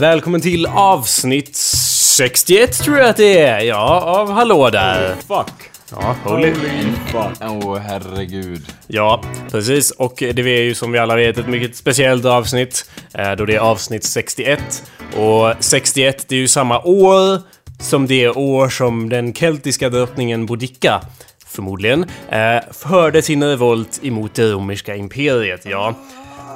Välkommen till avsnitt 61 tror jag att det är. Ja, av Hallå där. Fuck. Ja, holy. fuck. Åh oh, herregud. Ja, precis. Och det är ju som vi alla vet ett mycket speciellt avsnitt. eh, Då det är avsnitt 61. Och 61 det är ju samma år som det år som den keltiska drottningen Boudica förmodligen, eh, förde sin revolt emot det romerska imperiet, ja.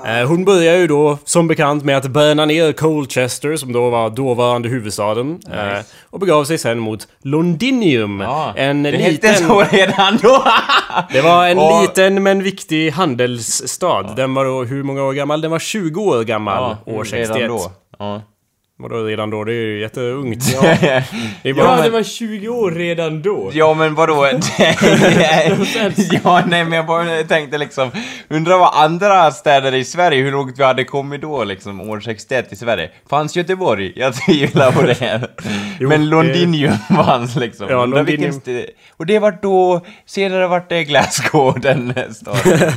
Eh, Hon börjar ju då som bekant med att bränna ner Colchester som då var dåvarande huvudstaden eh, och begav sig sen mot Londinium. Ja, en det liten... hette så redan då! Det var en Och- liten men viktig handelsstad. Den var då hur många år gammal? Den var 20 år gammal år 61. redan då. Vadå redan då? Det är ju jätteungt. Ja. Det är Ja, bara... det var 20 år redan då. ja men vadå? ja nej men jag bara tänkte liksom, undrar vad andra städer i Sverige, hur långt vi hade kommit då liksom, år 61 i Sverige? Fanns Göteborg? Jag tvivlar på det. Jo, men Londinium fanns liksom. Ja, Londinium. st- Och det var då, senare vart det Glasgow, den staden.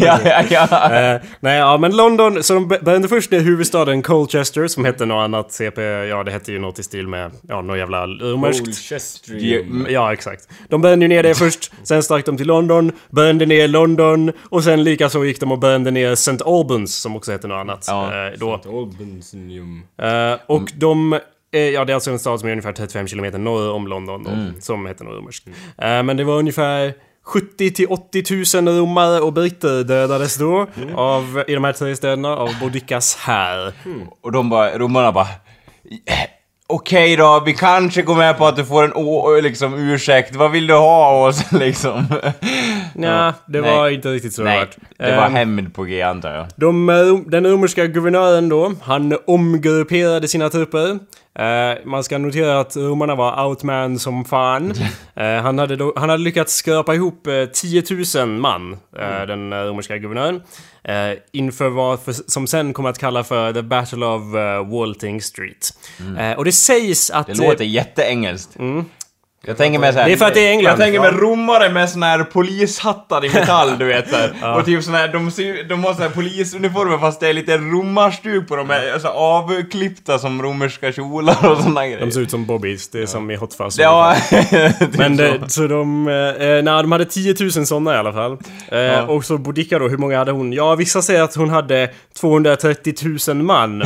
ja, ja, ja. Eh, nej, ja men London, så de brände först ner huvudstaden Colchester som hette något annat CP, ja det hette ju något i stil med, ja något jävla romerskt. Ja, exakt. De brände ju ner det först, sen stack de till London, brände ner London och sen likaså gick de och brände ner St. Albans som också hette något annat. Ja, eh, då. Albanium. Eh, och de... eh, Ja, det är alltså en stad som är ungefär 35 kilometer norr om London då, Mm. som heter något romerskt. Eh, men det var ungefär 70 till 80 000 romare och britter dödades då Mm. av, i de här tre städerna av Boudicas här. Och de bara, romarna bara Okej då, vi kanske går med på att du får en å, liksom ursäkt, vad vill du ha oss liksom? Nja, det nej. var inte riktigt så Nej, vart. det var hämnd på G antar jag. De, eh, den romerska guvernören då, han omgrupperade sina trupper. Eh, man ska notera att romarna var outman som fan. Eh, han, hade då, han hade lyckats skrapa ihop eh, 10 000 man, eh, den eh, romerska guvernören. Inför vad för, som sen kommer att kalla för The Battle of uh, Walting Street. Eh, och det sägs att... Det låter jätteengelskt. Jag tänker mig såhär... Det är för att det är England. Jag tänker mig romare med såna här polishattar i metall, du vet såhär. Och typ såna här, de, ser, de har såna här polisuniformer fast det är lite romarstuk på dem, är så avklippta som romerska kjolar och såna grejer. de ser ut som Bobbies, det är som i Hot Fuzz. Ja, typ Men så. det, så de, eh, nej, de hade 10 000 sådana i alla fall. Eh, Och så Boudica då, hur många hade hon? Ja, vissa säger att hon hade 230 000 man.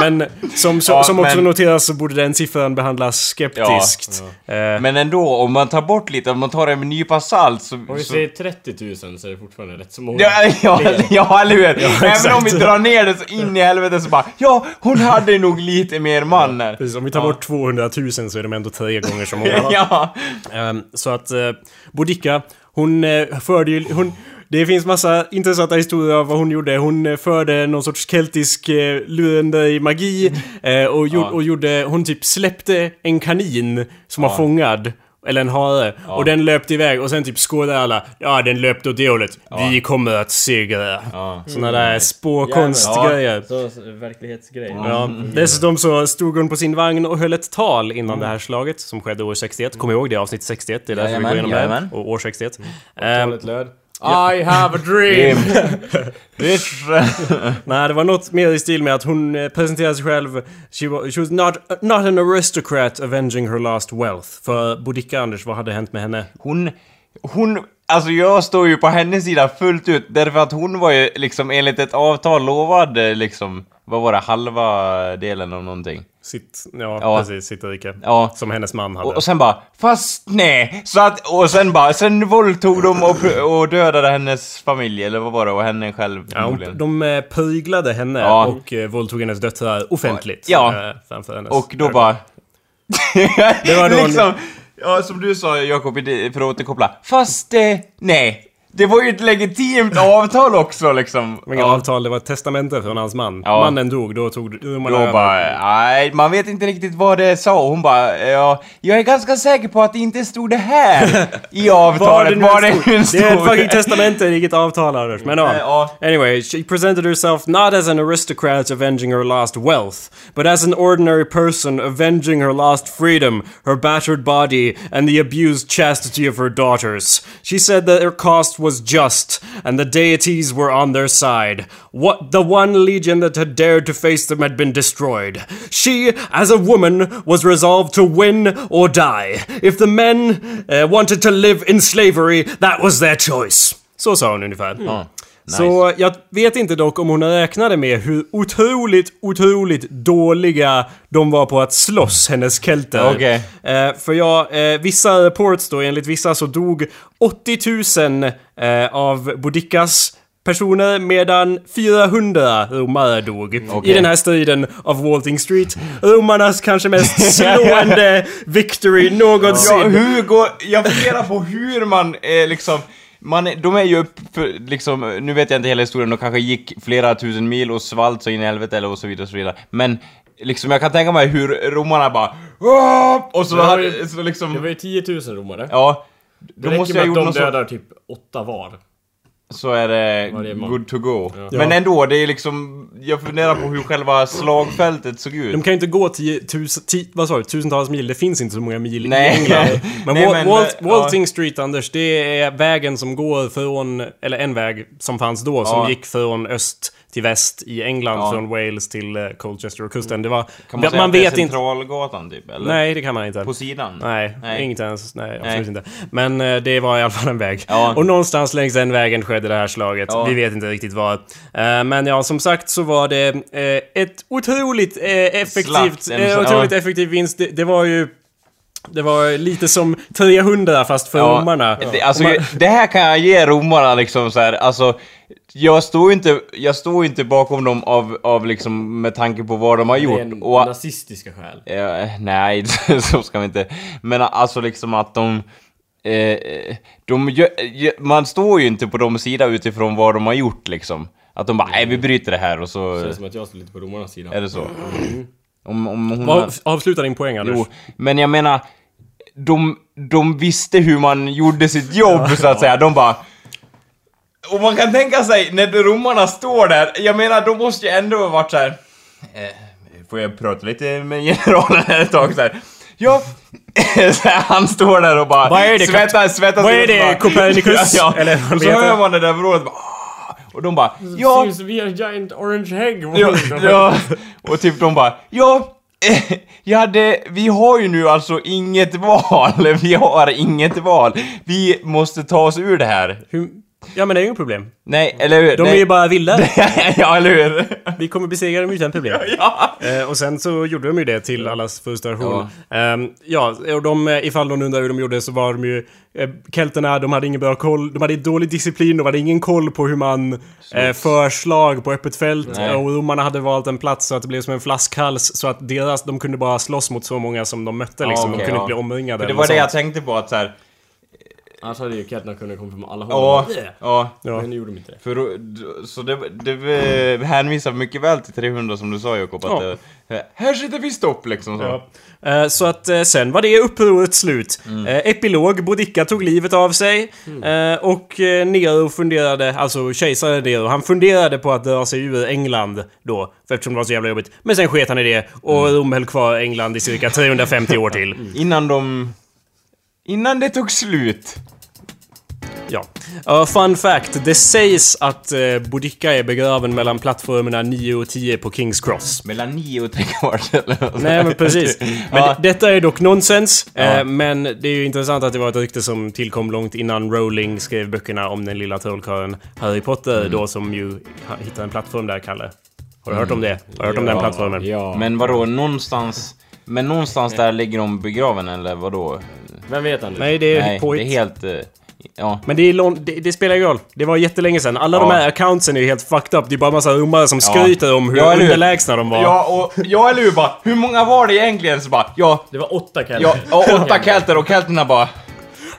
Men som, som, Ja, som också men- noteras så borde den siffran behandlas skeptiskt. Eh, Men ändå, om man tar bort lite, om man tar det med en nypa salt så... Om vi så säger 30 000 så är det fortfarande rätt så många. Ja, ja, ja, eller hur? Även om vi drar ner det så in i helvete så bara Ja, hon hade nog lite mer man här. precis, om vi tar bort 200 000 så är de ändå tre gånger så många. Ja, Ehm, så att uh, Boudica, hon uh, förde ju... Hon, det finns massa intressanta historier av vad hon gjorde. Hon eh, förde någon sorts keltisk lurende i magi eh, och, gjorde, och gjorde... Hon typ släppte en kanin som var fångad. Eller en hare. Och den löpte iväg och sen typ skådade alla. Ja, den löpte åt det hållet. Vi kommer att segra. Ja. Såna där spåkonstgrejer. Så, så, verklighetsgrej. Ja, dessutom så stod hon på sin vagn och höll ett tal innan det här slaget som skedde år 61. Kom ihåg det, avsnitt 61. Det är därför vi går igenom det. Och år 61. Talet löd. I have a dream! Bitch. Nej, det var något mer i stil med att hon eh, presenterade sig själv. She was, she was not, not an aristocrat avenging her last wealth. För Boudica, Anders, vad hade hänt med henne? Hon, hon, alltså jag står ju på hennes sida fullt ut därför att hon var ju liksom enligt ett avtal lovad eh, liksom, vad var det, halva delen av någonting. Sitt, ja, Ja. precis, sitt rike. Ja. Som hennes man hade. Och, och sen bara, fast nej! Så att, och sen bara, sen våldtog de och, och dödade hennes familj, eller vad var det, och henne själv Ja, hon, de eh, pryglade henne Ja. och eh, våldtog hennes döttrar offentligt. Ja. eh, framför hennes Och då bara... Det var då liksom, ja, som du sa Jakob, för att återkoppla. Fast, eh, nej. Det var ju ett legitimt avtal också liksom. Inga avtal, det var ett testamente från hans man. Ja. Mannen dog, då tog Då över. bara, nej, man vet inte riktigt vad det sa. Hon bara, ja, jag är ganska säker på att det inte stod det här i avtalet. Vad det nu stod. Det är ett fucking testamente, inget avtal Anders. Men ja. Ja. Anyway, she presented herself not as an aristocrat avenging her lost wealth, but as an ordinary person avenging her lost freedom, her battered body, and the abused chastity of her daughters. She said that her cost was just, and the deities were on their side. What the one legion that had dared to face them had been destroyed. She, as a woman, was resolved to win or die. If the men uh, wanted to live in slavery, that was their choice. Så sa hon ungefär. Så jag vet inte dock om hon räknade med hur otroligt, otroligt dåliga de var på att slåss, hennes kelter. Okej. Eh, för jag, eh, vissa reports då, enligt vissa så dog 80 000 eh, av Boudikas personer medan 400 romare dog i Okej. den här striden av Walting Street. Romarnas kanske mest slående victory någonsin. Ja, hur går... Jag funderar på hur man eh, liksom... Man, de är ju upp för, liksom, nu vet jag inte hela historien, de kanske gick flera tusen mil och svalt så in i helvete eller och så vidare och så vidare. Men liksom jag kan tänka mig hur romarna bara "Åh!" och så, Det var ju- så Det liksom... var ju 10 000 romare. Ja. det Då räcker måste med jag att de något så, dödar typ åtta var. Så är det Varje man. good to go. Ja. Men Ja. ändå, det är liksom... Jag funderar på hur själva slagfältet såg ut. De kan ju inte gå tio, tusen, tio, vad sa du, tusentals mil. Det finns inte så många mil Nej. i England. Men, Nej, Wal- men, Walt, ja. Walting Street, Anders, det är vägen som går från, eller en väg som fanns då, som Ja. gick från öst till väst i England, Ja. från Wales till eh, Colchester och kusten. Det var... Kan man säga att vet det är inte... Centralgatan typ, eller? Nej, det kan man inte. På sidan? Nej, Nej. inte ens. Nej, absolut Nej. inte. Men eh, det var i alla fall en väg. Ja. Och någonstans längs den vägen skedde det här slaget. Ja. Vi vet inte riktigt var. Eh, men ja, som sagt så var det eh, ett otroligt eh, effektivt, Slakt, eh, otroligt ja. effektiv vinst. Det, det var ju... Det var lite som 300 fast för romarna. Det, alltså, man- det här kan jag ge romarna liksom så här, alltså jag står ju inte, jag står inte bakom dem av, av liksom med tanke på vad de har Det är gjort. en Och, nazistiska skäl. eh, nej, så ska vi inte. Men alltså liksom att de... Eh, de gö- gö- man står ju inte på de sida utifrån vad de har gjort liksom. Att de bara, nej vi bryter det här och så... Det känns som att jag står lite på romarnas sida. Är det så? Om, om hon... Vad- Avsluta din poäng Anders. Jo, men jag menar, de, de visste hur man gjorde sitt jobb så att säga. De bara... Och man kan tänka sig, när romarna står där, jag menar, de måste ju ändå ha varit så här. Eh, får jag prata lite med generalen här ett tag så här. Ja, han står där och bara Vad är det, svettas, svettas vad är det, Copernicus? Ja, ja. Eller vad och så hör man det där vrålet bara "Ah." Och de bara ja, Seems to be a giant orange egg. Ja, ja, och typ de bara ja, ja det, vi har ju nu alltså inget val, vi har inget val. Vi måste ta oss ur det här. Hur, ja men det är ju inget problem. Nej, eller hur? De Nej. är ju bara vilda. ja, eller hur? Vi kommer besegra dem utan problem. Ja. Eh, och sen så gjorde de ju det till allas frustration. Ja, ja och de, eh, ifall någon undrar hur de gjorde så var de ju... Eh, kelterna, de hade ingen bra koll. De hade dålig disciplin, de hade ingen koll på hur man eh, för slag på öppet fält. Nej. Och romarna hade valt en plats så att det blev som en flaskhals. Så att deras, de kunde bara slåss mot så många som de mötte liksom. okej, de kunde ja. inte bli omringade. För det eller var det jag sånt. tänkte på att så här. Annars hade ju ketterna kunnat komma från alla håll. ja, ja. Ja. Men nu gjorde de inte det. För då- så det, det hänvisar mycket väl till 300 som du sa Jakob, att Ja. det, här sitter vi stopp liksom så. Ja. Eh, Så att eh, sen var det upproret slut. Mm. Eh, Epilog, Boudica tog livet av sig. Mm. Eh, Och eh, Nero funderade, alltså kejsare Nero, han funderade på att dra sig ur England då. För eftersom det var så jävla jobbigt. Men sen sket han i det och Mm. Rom höll kvar England i cirka 350 år till. Innan de... Innan det tog slut. Ja. Uh, fun fact, det sägs att uh, Boudica är begraven mellan plattformarna 9 och 10 på Kings Cross. Mellan nio och tre kvart eller. Nej men precis. Men Ja. det, detta är dock nonsens. Ja. Eh, men det är ju intressant att det var ett rykte som tillkom långt innan Rowling skrev böckerna om den lilla trollkarlen Harry Potter Mm. då som ju hittade en plattform där, Kalle. Har du hört om det? Har du hört om den plattformen? Ja. Men vadå, någonstans... Men någonstans där ligger de begraven eller vadå? Vem vet Anders? Nej, det är Nej, påhitt. det är helt... eh, Ja. Men det, är lång, det, det spelar ingen roll. Det var jättelänge sedan. Alla de Ja. här accountsen är ju helt fucked up. Det är bara massa romare som Ja. skryter om hur Ja, eller hur? underlägsna de var. Ja, och ja, eller hur bara, hur många var det egentligen? Så bara, ja, Det var åtta kelter. ja, och åtta kelter och kelterna bara...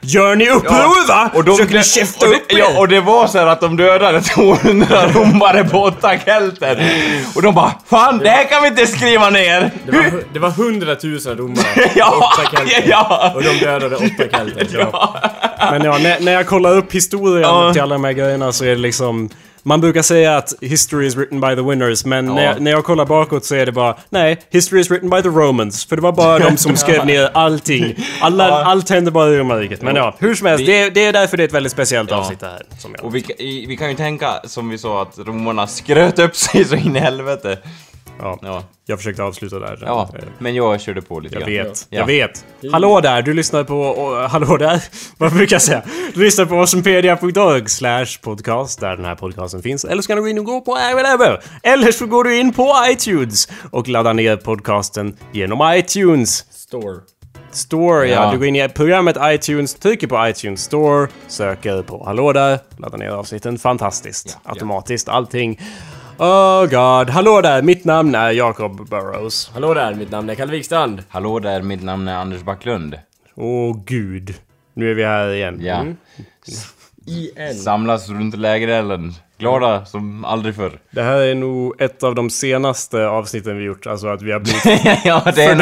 Gör ni uppror va? Och de, Försöker ni käfta och, upp det, er? ja, och det var så här att de dödade 200 romare på åtta kelter. Och de bara, fan det här kan vi inte skriva ner! Det var, det var hundratusen romare. Ja, åtta kelter. ja! Och de dödade åtta kelter. Men ja, när, när jag kollar upp historien Ja. till alla de här grejerna så är det liksom... Man brukar säga att history is written by the winners, men när, jag, när jag kollar bakåt så är det bara nej, history is written by the Romans. För det var bara de som skrev ner allting. Alla, Ja. Allt hände bara i romarriket. Men ja, hur som helst, Vi- det, det är därför det är ett väldigt speciellt Ja. avsnitt här. Och vi, vi kan ju tänka, som vi sa, att romarna skröt upp sig så in i helvete. Ja, Ja, jag försökte avsluta där. ja Eh, men jag körde på lite Jag grann. vet, Ja. jag vet. Hallå där, du lyssnar på... och, hallå där, vad brukar jag säga? Du lyssnar på awesomepedia.org slash podcast, där den här podcasten finns. Eller så kan du gå in och gå på whatever. Eller så går du in på iTunes och laddar ner podcasten genom iTunes. Store. Store, ja. Ja. Du går in i programmet iTunes, trycker på iTunes Store, söker på Hallå där, laddar ner avsnitten. Fantastiskt. Ja, Automatiskt, allting. Oh god. Hallå där, mitt namn är Jacob Burrows. Hallå där, mitt namn är Kalle Wikstrand. Hallå där, mitt namn är Anders Backlund. Åh gud. Nu är vi här igen. Ja. Mm. IN. Samlas runt lägerelden. Glada som aldrig förr. Det här är nog ett av de senaste avsnitten vi gjort, alltså att vi har blivit ja, det är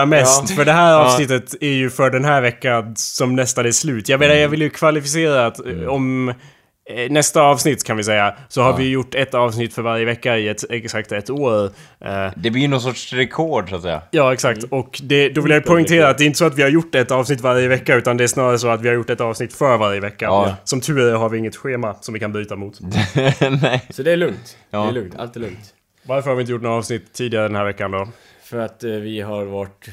nog... mest. För det här Ja. avsnittet är ju för den här veckan som nästan är slut. Jag menar, jag vill ju kvalificera att Mm. om nästa avsnitt kan vi säga, så har vi gjort ett avsnitt för varje vecka i ett, exakt ett år. Eh, Det blir någon sorts rekord, så att säga. Ja, exakt. Och det, då vill jag poängtera att det är inte så att vi har gjort ett avsnitt varje vecka, utan det är snarare så att vi har gjort ett avsnitt för varje vecka. Ja. Som tur är har vi inget schema som vi kan byta mot. Nej. Så det är lugnt. Ja. Det är lugnt, allt är lugnt. Varför har vi inte gjort några avsnitt tidigare den här veckan då? För att eh, vi har varit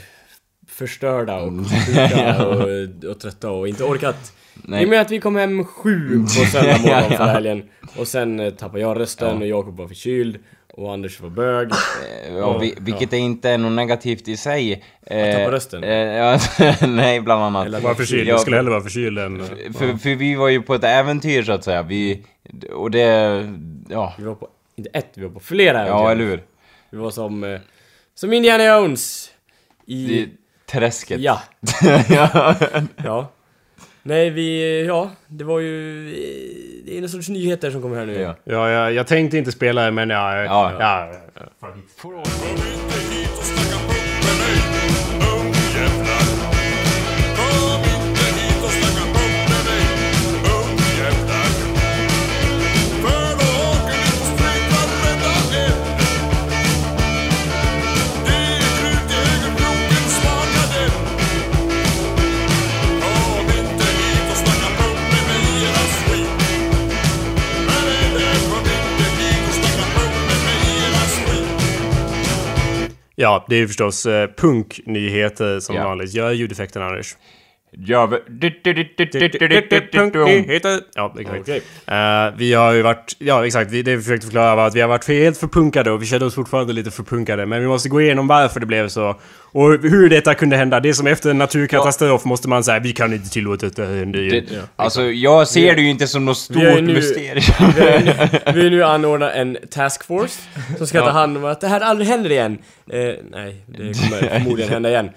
förstörda och sjuka och, och trötta och inte orkat. Nej. I och med att vi kom hem sju på söndag morgon Ja, ja. förra helgen. Och sen eh, tappade jag rösten och Jakob var förkyld. Och Anders var bög. Eh, Ja, vi, vilket är inte är något negativt i sig. Eh, tappa rösten? Eh, ja, nej, bland annat. Eller Var förkyld. Ja, Jag skulle hellre vara förkyld än... För, för vi var ju på ett äventyr så att säga. Vi, och det, ja, Vi var på, inte ett, vi var på flera ja äventyr. eller hur? Vi var som, som Indiana Jones. I... I träsket. Ja. ja. Ja. Nej, vi, ja, det var ju, det är någon sorts nyheter som kommer här nu. Ja. Ja, jag, jag tänkte inte spela det, men ja... Ja. ja. Kom inte Ja, det är ju förstås eh, punknyheter som Ja. vanligt. Gör ljudeffekten Anders. Ja. Ja, exakt. Okej. Eh, vi har ju varit, ja exakt, vi, det vi försökte förklara var att vi har varit helt förpunkade och vi kände oss fortfarande lite förpunkade. Men vi måste gå igenom varför det blev så. Och hur detta kunde hända. Det är som efter en naturkatastrof måste man säga vi kan inte tillåta att det händer igen. Det, alltså, jag ser det ju inte som något är stort nu- mysterium. Vi har nu- Vi har nu anordnat en taskforce som ska ta hand om att det här aldrig händer igen. Eh, nej, det kommer förmodligen hända igen.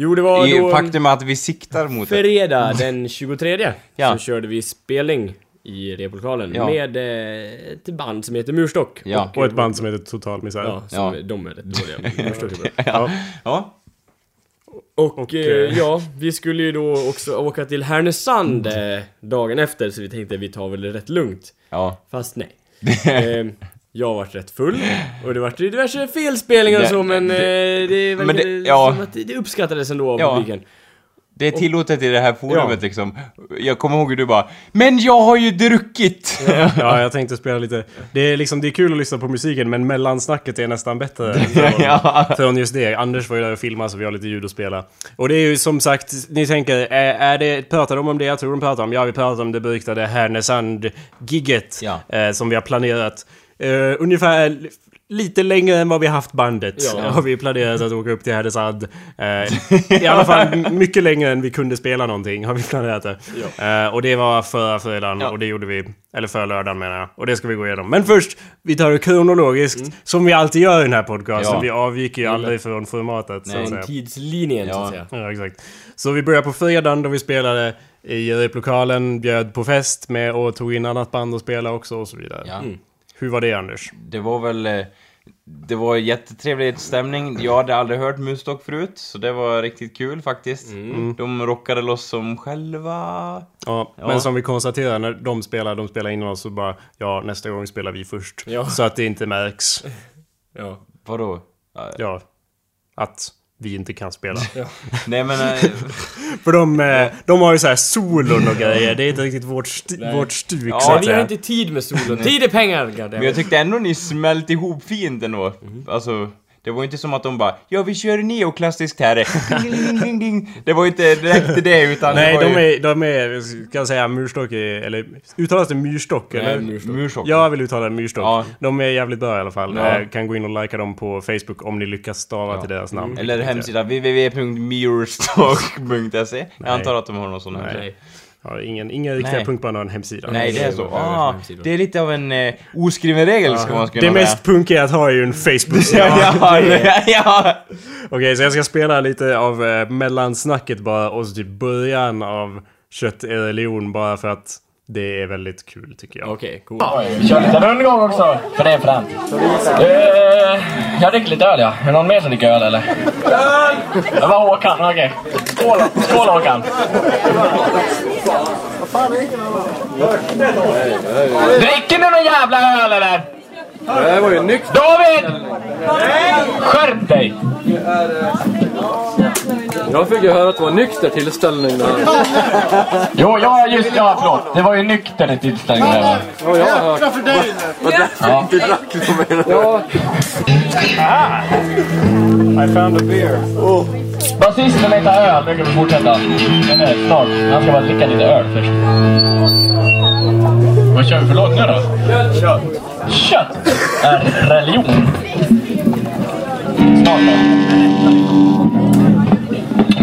Jo, det var I då faktum att vi siktar mot det. fredag den 23 Ja. så körde vi spelning i replokalen Ja. med eh, ett band som heter Murstock. Ja. Och ett band som heter Total Misär. Ja, som, Ja. de är rätt dåliga. Murstock är bra. Ja. Ja. Och, Och, eh, eh, ja, vi skulle ju då också åka till Härnösand eh, dagen efter så vi tänkte vi tar väl det rätt lugnt. Ja. Fast nej. eh, jag vart rätt full och det vart diverse felspelningar och så men det- det, eh, det men det- ja. som att det, uppskattades ändå av Ja. publiken. Det är tillåtet i det här forumet Ja. liksom. Jag kommer ihåg hur du bara Men jag har ju druckit! ja, jag tänkte spela lite... Det är liksom, det är kul att lyssna på musiken men mellansnacket är nästan bättre. Från, Ja. från just det. Anders var ju där och filmade så vi har lite ljud att spela. Och det är ju som sagt, ni tänker, är, är det, pratar de om det jag tror de pratar om? Ja, vi pratar om det beryktade Härnösand-gigget. Ja. Eh, som vi har planerat. Eh, ungefär lite längre än vad vi haft bandet. Ja. Har vi planerat att åka upp till Härnösand. Eh, I alla fall mycket längre än vi kunde spela någonting har vi planerat det. Eh, och det var förra fredagen Ja. och det gjorde vi. Eller förra lördagen menar jag. Och det ska vi gå igenom. Men först, vi tar det kronologiskt. Som vi alltid gör i den här podcasten. Ja. Vi avviker ju aldrig från formatet. Så att Nej. säga. Tidslinjen så Ja. att säga. Ja, exakt. Så vi börjar på fredagen då vi spelade i replokalen, bjöd på fest med och tog in annat band och spela också och så vidare. Ja. Hur var det Anders? Det var väl... eh, det var jättetrevlig stämning. Jag hade aldrig hört Musdock förut, så det var riktigt kul faktiskt. De rockade loss som själva. Ja, men som vi konstaterar när de spelar, de spelar innan oss så bara ja, nästa gång spelar vi först. Ja. Så att det inte märks. Ja. Vadå? Ja, att vi inte kan spela. Nej men... eh, För de, eh, de har ju så här solon och grejer. Det är inte riktigt vårt, st- vårt stuk Ja, så att Vi har inte tid med solen. Tid är pengar, Men jag tyckte ändå ni smälte ihop fint ändå. Alltså, det var ju inte som att de bara Ja, vi kör neoklassiskt här. Ding, ding, ding. Det var ju inte direkt det utan Nej, det de ju... är, de är, ska jag säga murstock, eller uttalas det myrstock eller? myrstock. Mursock. Jag vill uttala det myrstock. Ja. De är jävligt bra i alla fall. Ja. Eh, kan gå in och likea dem på Facebook om ni lyckas stava till deras namn. Eller hemsida www.mirrorstock.se Jag antar att de har någon sån här. Nej. Ja, ingen, inga riktiga punkband har en hemsida. Nej, det är så. är Ah, det är lite av en eh, oskriven regel ska man kunna Det mest punkiga att ha är ju en Facebook-sida. Ja, ja, ja, ja. Okej, så jag ska spela lite av eh, mellansnacket bara och så typ början av Kött eller lejon bara för att det är väldigt kul tycker jag. Okej, cool. Vi kör lite rundgång också, för det är fränt. Uh, jag dricker lite öl ja. Är det någon mer som dricker öl eller? Öl! Det var Håkan, okej. Skål, skål Håkan! Dricker du någon jävla öl eller? Det var ju nykter. David! Skärp dig! Jag fick ju höra att det var nykter tillställning där. Jo, ja just ja, förlåt. Det var ju nykter i tillställningen där va? Ja, jag har hört. för dig! Ja. Du drack liksom Ja. I found a beer. Basisten vill ta öl, nu kan vi fortsätta. Men nej, snart. Han ska bara dricka lite öl först. Vad kör vi för låt nu då? Kött. Kött är religion. Snart då.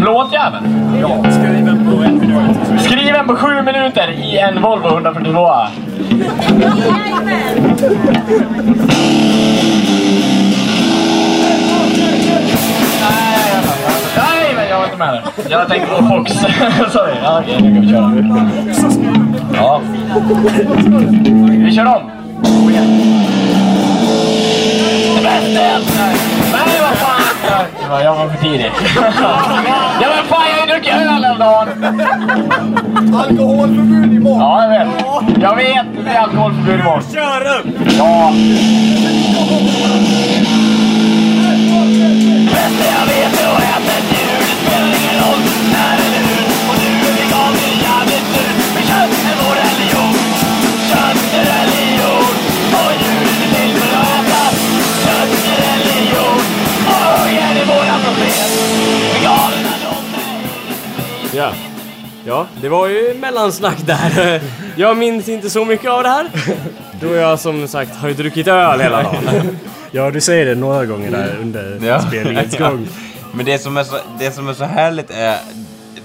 Låtjäveln? Ja. Skriven på en minut. Skriven på sju minuter i en Volvo 142. Nej, men jag tänkte på Fox. Sorry. Ja, okej, nu kan vi köra. Ja. Vi kör om. Det bästa Det var, jag var för tidig. Ja, men fan, jag har ju druckit öl hela dagen. Alkoholförbud imorgon! Ja, jag vet. Jag vet. Det blir alkoholförbud imorgon. Kör upp! Ja. Jag vet är att äta ett djur. Det spelar ingen roll Ja. Ja, det var ju mellansnack där. Jag minns inte så mycket av det här. Då jag som sagt har ju druckit öl hela dagen. Ja, du säger det några gånger där under Ja. spelningens Ja. gång. Men det som, är så, det som är så härligt är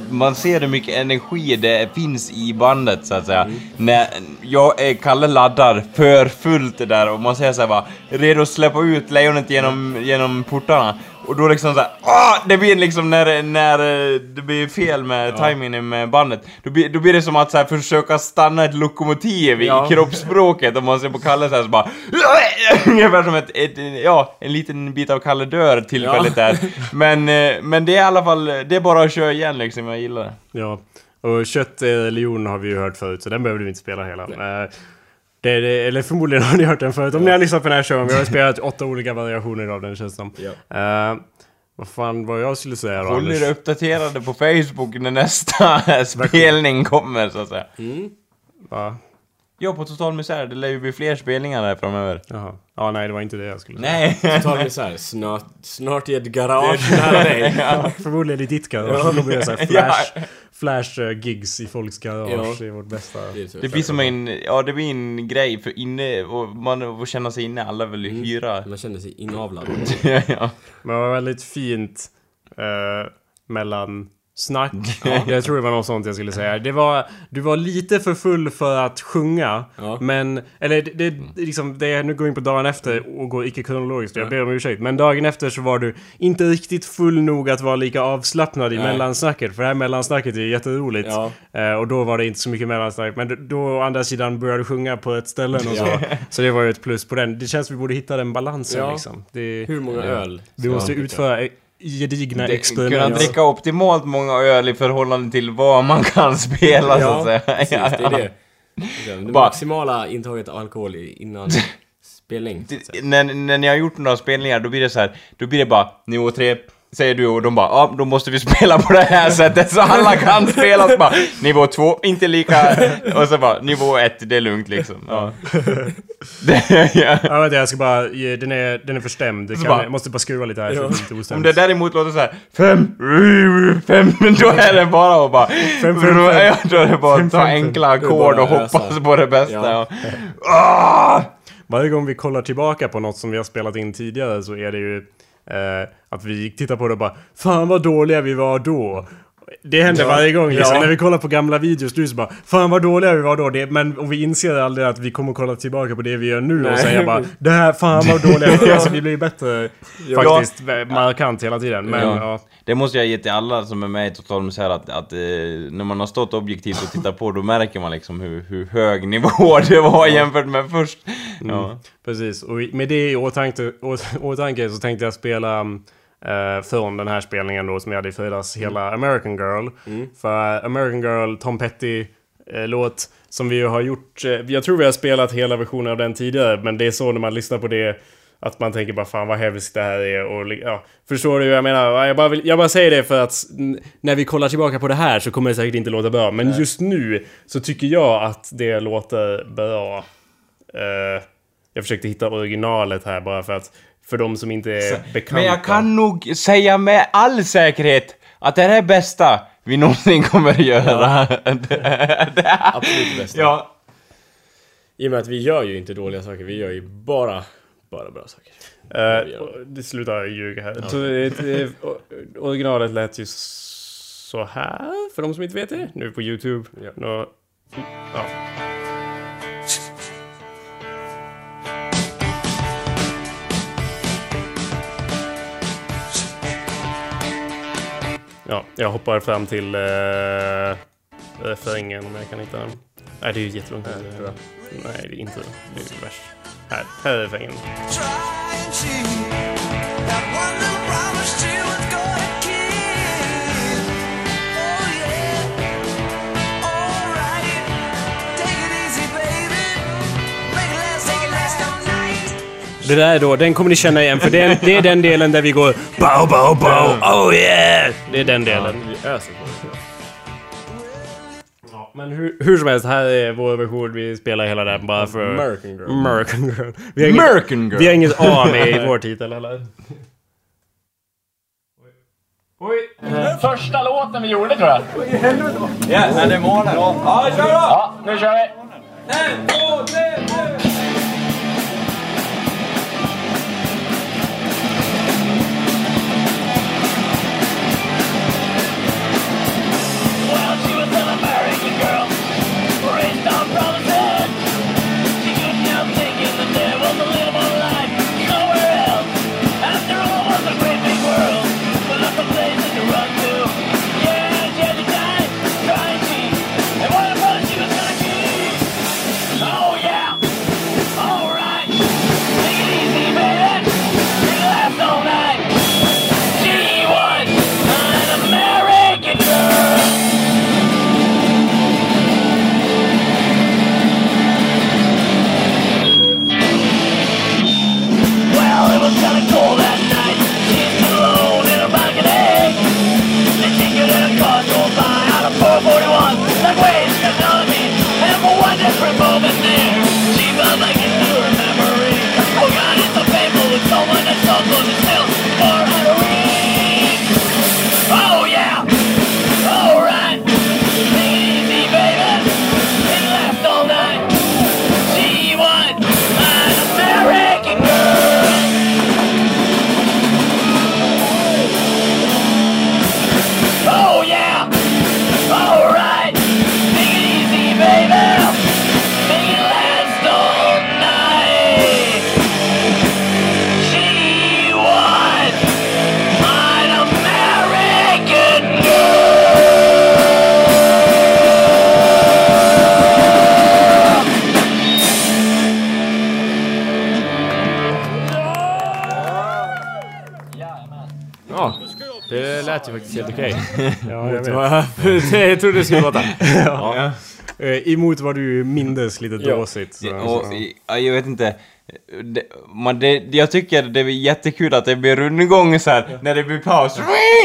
man ser hur mycket energi det finns i bandet så att säga. När jag, Kalle laddar för fullt det där och man ser såhär bara redo att släppa ut lejonet genom, genom portarna. Och då liksom såhär, ah, det blir liksom när, när eh, det blir fel med timingen med bandet. Då blir, då blir det som att så här, försöka stanna ett lokomotiv Ja. i kroppsspråket om man ser på Kalle såhär så bara Ungefär som ett, ett, ja, en liten bit av Kalle dör tillfälligt där. Men, eh, men det är i alla fall, det är bara att köra igen liksom, jag gillar det. Ja. Och Kött är lejon har vi ju hört förut, så den behöver vi inte spela hela. Eh, Det, det, eller förmodligen har ni hört den förut. Om ni har lyssnat på den här showen, vi har spelat åtta olika variationer av den känns det som. Eh, vad fan var jag skulle säga då Håll er uppdaterade på Facebook när nästa spelning kommer så att säga. Va? Ja, på Total Misär, det lär ju bli fler spelningar där framöver. Jaha. Ja, nej det var inte det jag skulle säga. Nej! Total misär. Snart, snart i ett garage nära dig. Förmodligen i ditt garage. Då blir det så här flash, flash eh, gigs i folks garage. Ja. Det är vårt bästa. Det blir som en, ja det blir en grej för inne, och man får känna sig inne, alla vill ju hyra. Man känner sig inavlad. ja. Men det var väldigt fint eh, mellan snack. Jag tror det var något sånt jag skulle säga. Det var, du var lite för full för att sjunga. Ja. Men, eller det, det, liksom, det är, nu går in på dagen efter och går icke kronologiskt. Jag ber om ursäkt. Men dagen efter så var du inte riktigt full nog att vara lika avslappnad i Nej. mellansnacket. För det här mellansnacket är jätteroligt. Ja. Eh, och då var det inte så mycket mellansnack. Men då, å andra sidan började du sjunga på ett ställe och så. Så det var ju ett plus på den. Det känns vi borde hitta den balansen Ja. liksom. Det, Hur många öl? vi måste utföra gedigna Det, experiment. kunna dricka optimalt många öl i förhållande till vad man kan spela så att säga. precis, det är det. Det maximala intaget av alkohol innan spelning. när, när ni har gjort några spelningar, då blir det så här, då blir det bara nivå 3, säger du och de bara ja, då måste vi spela på det här sättet så alla kan spela. Så bara, nivå 2, inte lika, och så bara nivå 1, det är lugnt liksom. Ja. ja. Ja, vänta, jag ska bara... ge- Den är, den är förstämd. Det kan, bara- jag måste bara skruva lite här så det Om det däremot låter så här, fem, fem, då är det bara att bara, fem, fem. Ja, då är det bara att ta fem, fem. enkla ackord och hoppas på det bästa. Ja. Ja. Ah! Varje gång vi kollar tillbaka på något som vi har spelat in tidigare så är det ju eh, att vi tittar på det och bara Fan vad dåliga vi var då. Det händer varje gång liksom. Ja. När vi kollar på gamla videos, du så bara Fan vad dåliga vi var då. Det, men och vi inser aldrig att vi kommer kolla tillbaka på det vi gör nu och Nej. säga bara Det här, fan vad dåliga vi var. Alltså vi blir bättre faktiskt markant hela tiden. Men ja. Ja. Det måste jag ge till alla som är med i Total Misär att, att eh, när man har stått objektivt och tittat på då märker man liksom hur, hur hög nivå det var jämfört med först. Ja. Precis, och med det i åtanke, å- åtanke så tänkte jag spela eh, från den här spelningen då som jag hade i fredags, hela American Girl. För American Girl, Tom Petty eh, låt som vi ju har gjort, eh, jag tror vi har spelat hela versionen av den tidigare, men det är så när man lyssnar på det att man tänker bara fan vad hemskt det här är och ja, Förstår du jag menar? Jag bara, vill, jag bara säger det för att när vi kollar tillbaka på det här så kommer det säkert inte låta bra. Men just nu så tycker jag att det låter bra. Eh, jag försökte hitta originalet här bara för att för de som inte är bekanta. Men jag kan nog säga med all säkerhet att det här är bästa vi någonsin kommer att göra. Absolut det bästa. ja. I och med att vi gör ju inte dåliga saker, vi gör ju bara, bara bra saker. Och det slutar ljuga här. Eh, originalet lät ju så här för de som inte vet det. Nu på Youtube. Ja. Nå, ja. Ja, jag hoppar fram till uh, refrängen om jag kan hitta den. Nej, det är ju jättelångt. Tror jag. Nej, det är inte det. Det är värst. Här, här är refrängen. Det där är då, den kommer ni känna igen för det är, det är den delen där vi går Bow, bow, bow, oh yeah! Det är den delen. Vi öser på det. Men hur, hur som helst, här är vår version. Vi spelar hela den bara för... American Girl. American Girl. Vi har inget, American Girl. Vi har inget A med i vår titel eller? Första låten vi gjorde tror jag. Ja, det är månen. Ja, kör då! Ja, nu kör vi. Well, from lät ju faktiskt helt okej. Ja, jag trodde det skulle låta. Ja. Eh, Emot vad du mindes lite Ja. dåsigt. Så, Och, så. ja, jag vet inte. Det, man, det, jag tycker det är jättekul att det blir rundgång så här när det blir paus.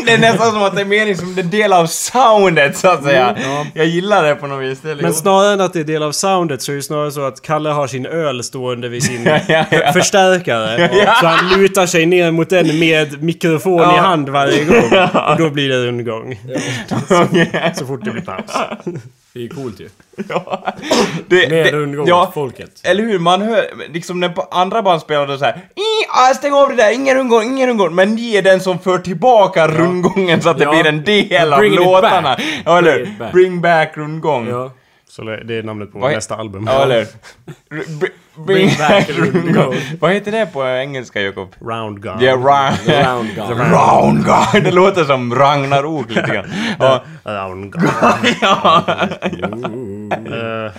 Det är nästan som att det är mening som en del av soundet så att säga. Jag gillar det på något vis. Men liksom- snarare än att det är del av soundet så är det snarare så att Kalle har sin öl stående vid sin ja, ja. för- förstärkare. Så han lutar sig ner mot den med mikrofon i Ja. hand varje gång. Och då blir det rundgång. Så fort det blir paus. Det är ju coolt ju. Ja. Det, Mer det- rundgång ja, folket. Eller hur? Man hör, liksom när andra band spelade så här. "I, ah, Stäng av det där, ingen rundgång, ingen rundgång. Men ni är den som för tillbaka rundgången så att det Ja. blir en del av Bring låtarna. Ja, eller Bring it back. Bring back rundgång. Ja. Så det är namnet på Vad he- nästa album. Ja, eller R- br- Bring back. Vad heter det på engelska, Jakob? Round gun. Ja, round... Round gun. Det låter som Ragnarok lite grann. Ja. Round gun. Eh,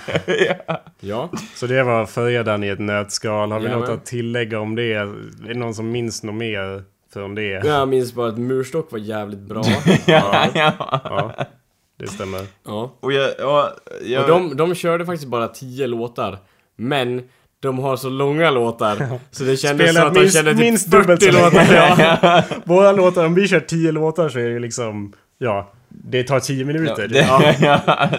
Ja. så det var fredagen i ett nötskal. Har vi något att tillägga om det? Är det någon som minns något mer från det? Jag minns bara att Murstock var jävligt bra. Ja, ja. Ja, det stämmer. Ja. Och jag... Ja, jag Och de, de körde faktiskt bara 10 låtar. Men de har så långa låtar. Så det kändes som att de minst- kände typ minst 40 dubbelt så länge. låtar. Ja. Våra låtar, om vi kör 10 låtar så är det liksom... Ja, det tar 10 minuter. det, ja.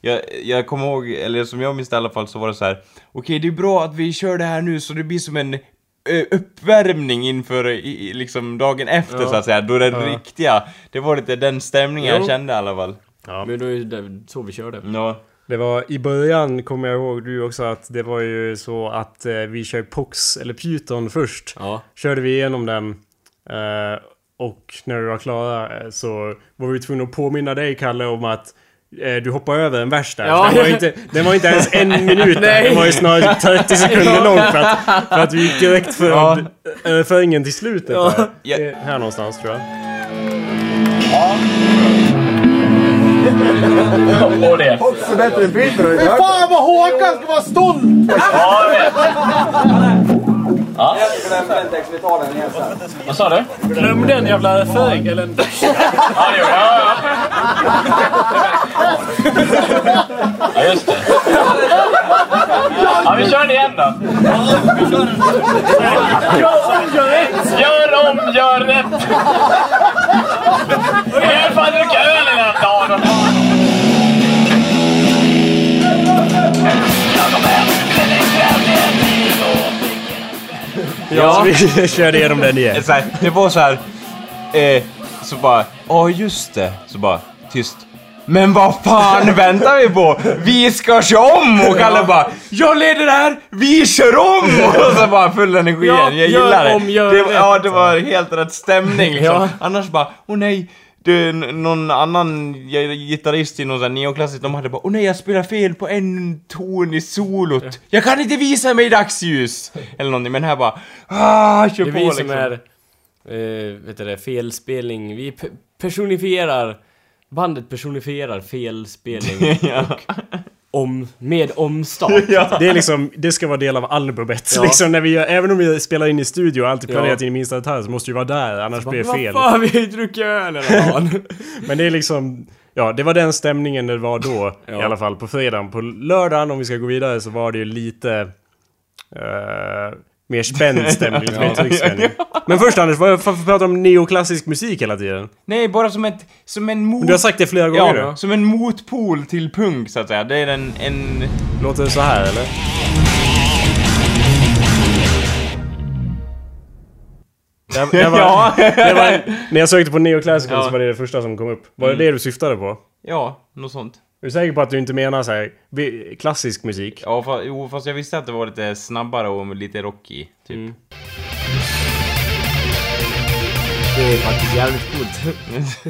jag, jag kommer ihåg, eller som jag minns det i alla fall, så var det så här. Okej, det är bra att vi kör det här nu så det blir som en uppvärmning inför i, liksom dagen efter Ja. så att säga, då det riktiga. Det var lite den stämningen Jo. jag kände i alla fall. Men då är det så vi körde. Ja. Det var i början, kommer jag ihåg du också, att det var ju så att eh, vi kör Pox eller Python först. Ja. Körde vi igenom den. Eh, och när vi var klara eh, så var vi tvungna att påminna dig Kalle om att eh, du hoppade över en vers där. Ja. Den, var inte, den var inte ens en minut. Nej. Den var ju snarare 30 sekunder lång för att, för att vi gick direkt från Ja. överföringen till slutet. Ja. Där. Ja. Det är här någonstans tror jag. Och det. Fan vad Håkan ska vara stolt! Ja, jag vet. Ja. Vad sa du? Glöm den jävla. Eller... Ja, det gjorde jag. Ja, just det. Ja, vi kör det igen då. Ja. Så vi körde igenom den igen. Så här, det var så här. Eh, så bara, ja just det. Så bara, tyst. Men vad fan väntar vi på? Vi ska köra om! Och Kalle bara, jag leder det här, vi kör om! Och så bara full energi Ja, igen. Jag gillar det. om, gör det rätt. ja, det var helt rätt stämning liksom. Ja. Annars bara, åh nej. Det, någon annan gitarrist i någon sån här neoklassisk, de hade bara Åh nej, jag spelar fel på en ton i solot. Jag kan inte visa mig i dagsljus! Eller någonting, men här bara ah, kör Det är på vi liksom. som är, eh, vet du det, felspelning. Vi pe- personifierar, bandet personifierar felspelning. och om, med omstart. Det är liksom, det ska vara del av albumet. Ja. Liksom när vi, gör- även om vi spelar in i studio och alltid Ja. planerat in i minsta detalj så måste vi vara där, annars blir det Vad fel. fan, vi har ju druckit öl hela dagen. Men det är liksom, ja det var den stämningen det var då. Ja. I alla fall på fredagen. På lördagen, om vi ska gå vidare, så var det ju lite... eh, mer spänd stämning, mer tryckspänning. Men först Anders, varför pratar du om neoklassisk musik hela tiden? Nej, bara som ett, som en mot... Du har sagt det flera gånger ja, nu. som en motpol till punk så att säga. Det är en, en... Låter det så här eller? Det, det var, Ja. det var, när jag sökte på neoclassical Ja. så var det det första som kom upp. Var det det du syftade på? Ja, något sånt. Är du säker på att du inte menar så här, klassisk musik? Ja, fa, jo, fast jag visste att det var lite snabbare och lite rocky, typ. Mm. Det är faktiskt jävligt coolt.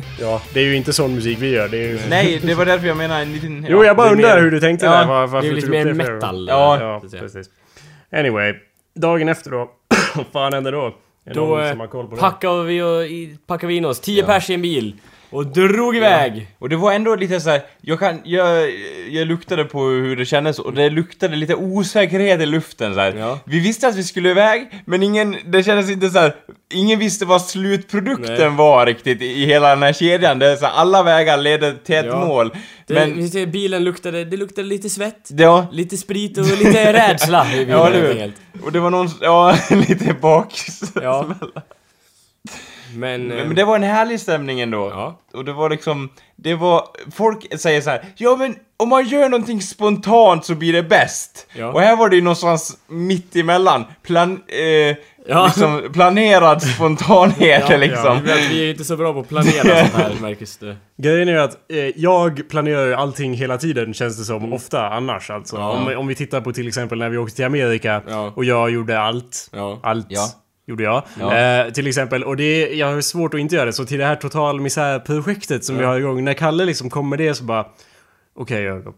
Ja, det är ju inte sån musik vi gör. Det är ju... Nej, det var därför jag menar en liten... Jo, jag bara det undrar mer- hur du tänkte Ja, där. Var, varför Det är lite mer det metal. Ja, Ja, precis. Anyway, dagen efter då. Vad fan hände då? Är det Då någon eh, som har koll på det? packar vi, och, packar vi in oss, 10 pers i en bil. Och drog iväg. Och det var ändå lite så här, jag kan, jag, jag luktade på hur det kändes och det luktade lite osäkerhet i luften så här. Ja. Vi visste att vi skulle iväg, men ingen, det kändes inte så här. ingen visste vad slutprodukten Nej. var riktigt i hela den här kedjan. Det är så här, alla vägar ledde till ett Ja. mål. Det, men, ser, bilen luktade, det luktade lite svett, ja, lite sprit och lite rädsla i bilen Ja, helt enkelt. och det var någon, ja, lite bak. Ja. Men... eh, Men, men det var en härlig stämning ändå. Ja. Och det var liksom, det var, folk säger så här, ja men om man gör någonting spontant så blir det bäst. Ja. Och här var det ju någonstans mitt emellan. Plan, eh, Ja. liksom planerad spontanhet ja, liksom. Ja, vi är inte så bra på att planera sånt här märks det. Grejen är ju att eh, jag planerar ju allting hela tiden känns det som, ofta annars alltså. Ja. Om, om vi tittar på till exempel när vi åkte till Amerika Ja. och jag gjorde allt. Ja. Allt. Ja. Gjorde jag. Ja. Eh, till exempel, och det, jag har svårt att inte göra det, så till det här total misär-projektet som vi har igång, när Kalle liksom kom med det så bara Okej Jakob,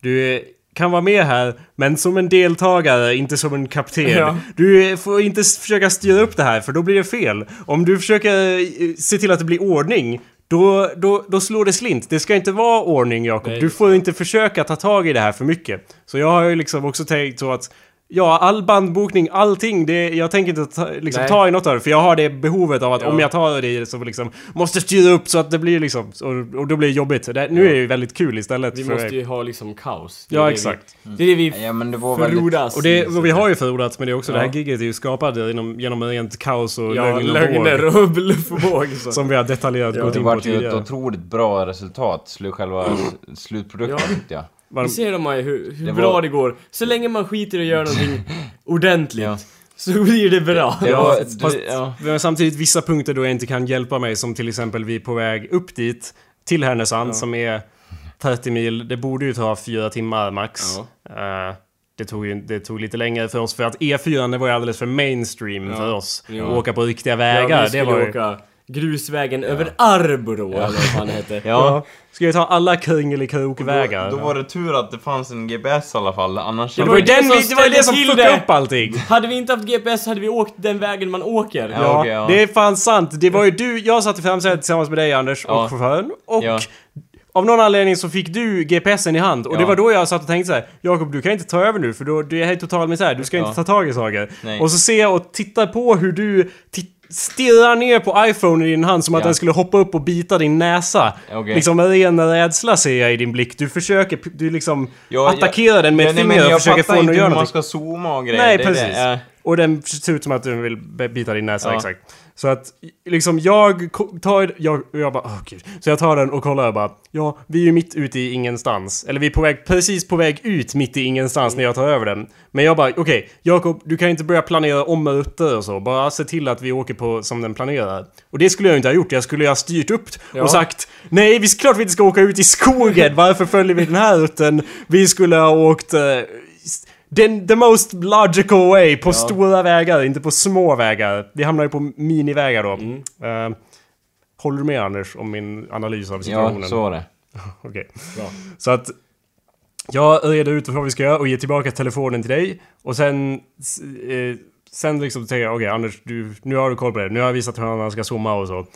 du kan vara med här, men som en deltagare, inte som en kapten. Ja. Du får inte försöka styra upp det här, för då blir det fel. Om du försöker eh, se till att det blir ordning, då, då, då slår det slint. Det ska inte vara ordning Jakob. Du får inte försöka ta tag i det här för mycket. Så jag har ju liksom också tänkt så att Ja, all bandbokning, allting, det, jag tänker inte ta, liksom, ta i något av det. För jag har det behovet av att Ja. om jag tar det i det så liksom Måste styra upp så att det blir liksom Och, och då blir det jobbigt. Det, nu är det ju väldigt kul istället. Vi för måste ju ha liksom kaos. Det Ja, det exakt. Vi, det är det vi Ja men det var väldigt... frodas Och, det, och vi har ju förordat, men det är också Ja. det här giget är ju skapat genom, genom rent kaos och Ja, lögn och lögner och bluff och båg. så. Som vi har detaljerat Ja, gått Det in på var ju ett tidigare. otroligt bra resultat, själva slutprodukten Ja. tyckte jag. Var- Det ser de ju hur, hur Det bra var- det går. Så länge man skiter i att göra någonting ordentligt Ja. så blir det bra. Det Ja, var, fast- ja. Vi har samtidigt vissa punkter då jag inte kan hjälpa mig som till exempel vi är på väg upp dit till Härnösand som är 30 mil. Det borde ju ta fyra timmar max. Eh, det, tog ju, det tog lite längre för oss för att E4 det var ju alldeles för mainstream för oss. Ja. Att åka på riktiga Ja, vägar. det var ju... åka grusvägen över Arbro, eller vad fan det hette. ja. Ska vi ta alla kringelikrokvägar? Då, då var det tur att det fanns en GPS i alla fall, annars... det var ju det den som vi, det var det som fuckade det. upp allting! Hade vi inte haft GPS hade vi åkt den vägen man åker. Ja. Ja, okej, ja. det är fan sant. Det var ju du, jag satt i framsätet tillsammans med dig Anders Ja. och chauffören. Och Ja. av någon anledning så fick du GPSen i hand. Och det Ja. var då jag satt och tänkte så här: Jakob du kan inte ta över nu för då, du är helt total misär. Du ska Ja. inte ta tag i saker. Nej. Och så ser jag och tittar på hur du ti- stirrar ner på iPhone i din hand som att Ja. den skulle hoppa upp och bita din näsa. Okej. Liksom ren rädsla ser jag i din blick. Du försöker, du liksom Ja, jag- attackerar den med ett finger men och jag försöker få fattar den inte att göra hur man någonting. ska zooma och grejer. Nej, Det precis. Det, äh. Och den ser ut som att den vill bita din näsa, Ja. exakt. Så att, liksom jag tar, jag, jag bara, åh gud. Så jag tar den och kollar och bara, ja, vi är ju mitt ute i ingenstans. Eller vi är på väg, precis på väg ut mitt i ingenstans när jag tar över den. Men jag bara, okej, Jakob, du kan inte börja planera om rutter och så. Bara se till att vi åker på som den planerar. Och det skulle jag inte ha gjort. Jag skulle ha styrt upp Ja. och sagt, nej, vi klart vi inte ska åka ut i skogen. Varför följer vi den här rutten? Vi skulle ha åkt... den, the most logical way på stora vägar, inte på små vägar. Vi hamnar ju på minivägar då. Mm. Eh, håller du med Anders om min analys av situationen? Ja, så var det. Okej. Så att jag reder ut vad vi ska göra och ger tillbaka telefonen till dig. Och sen... Eh, sen liksom tänker jag, okej Anders, du, nu har du koll på det. Nu har jag visat hur man ska zooma och så.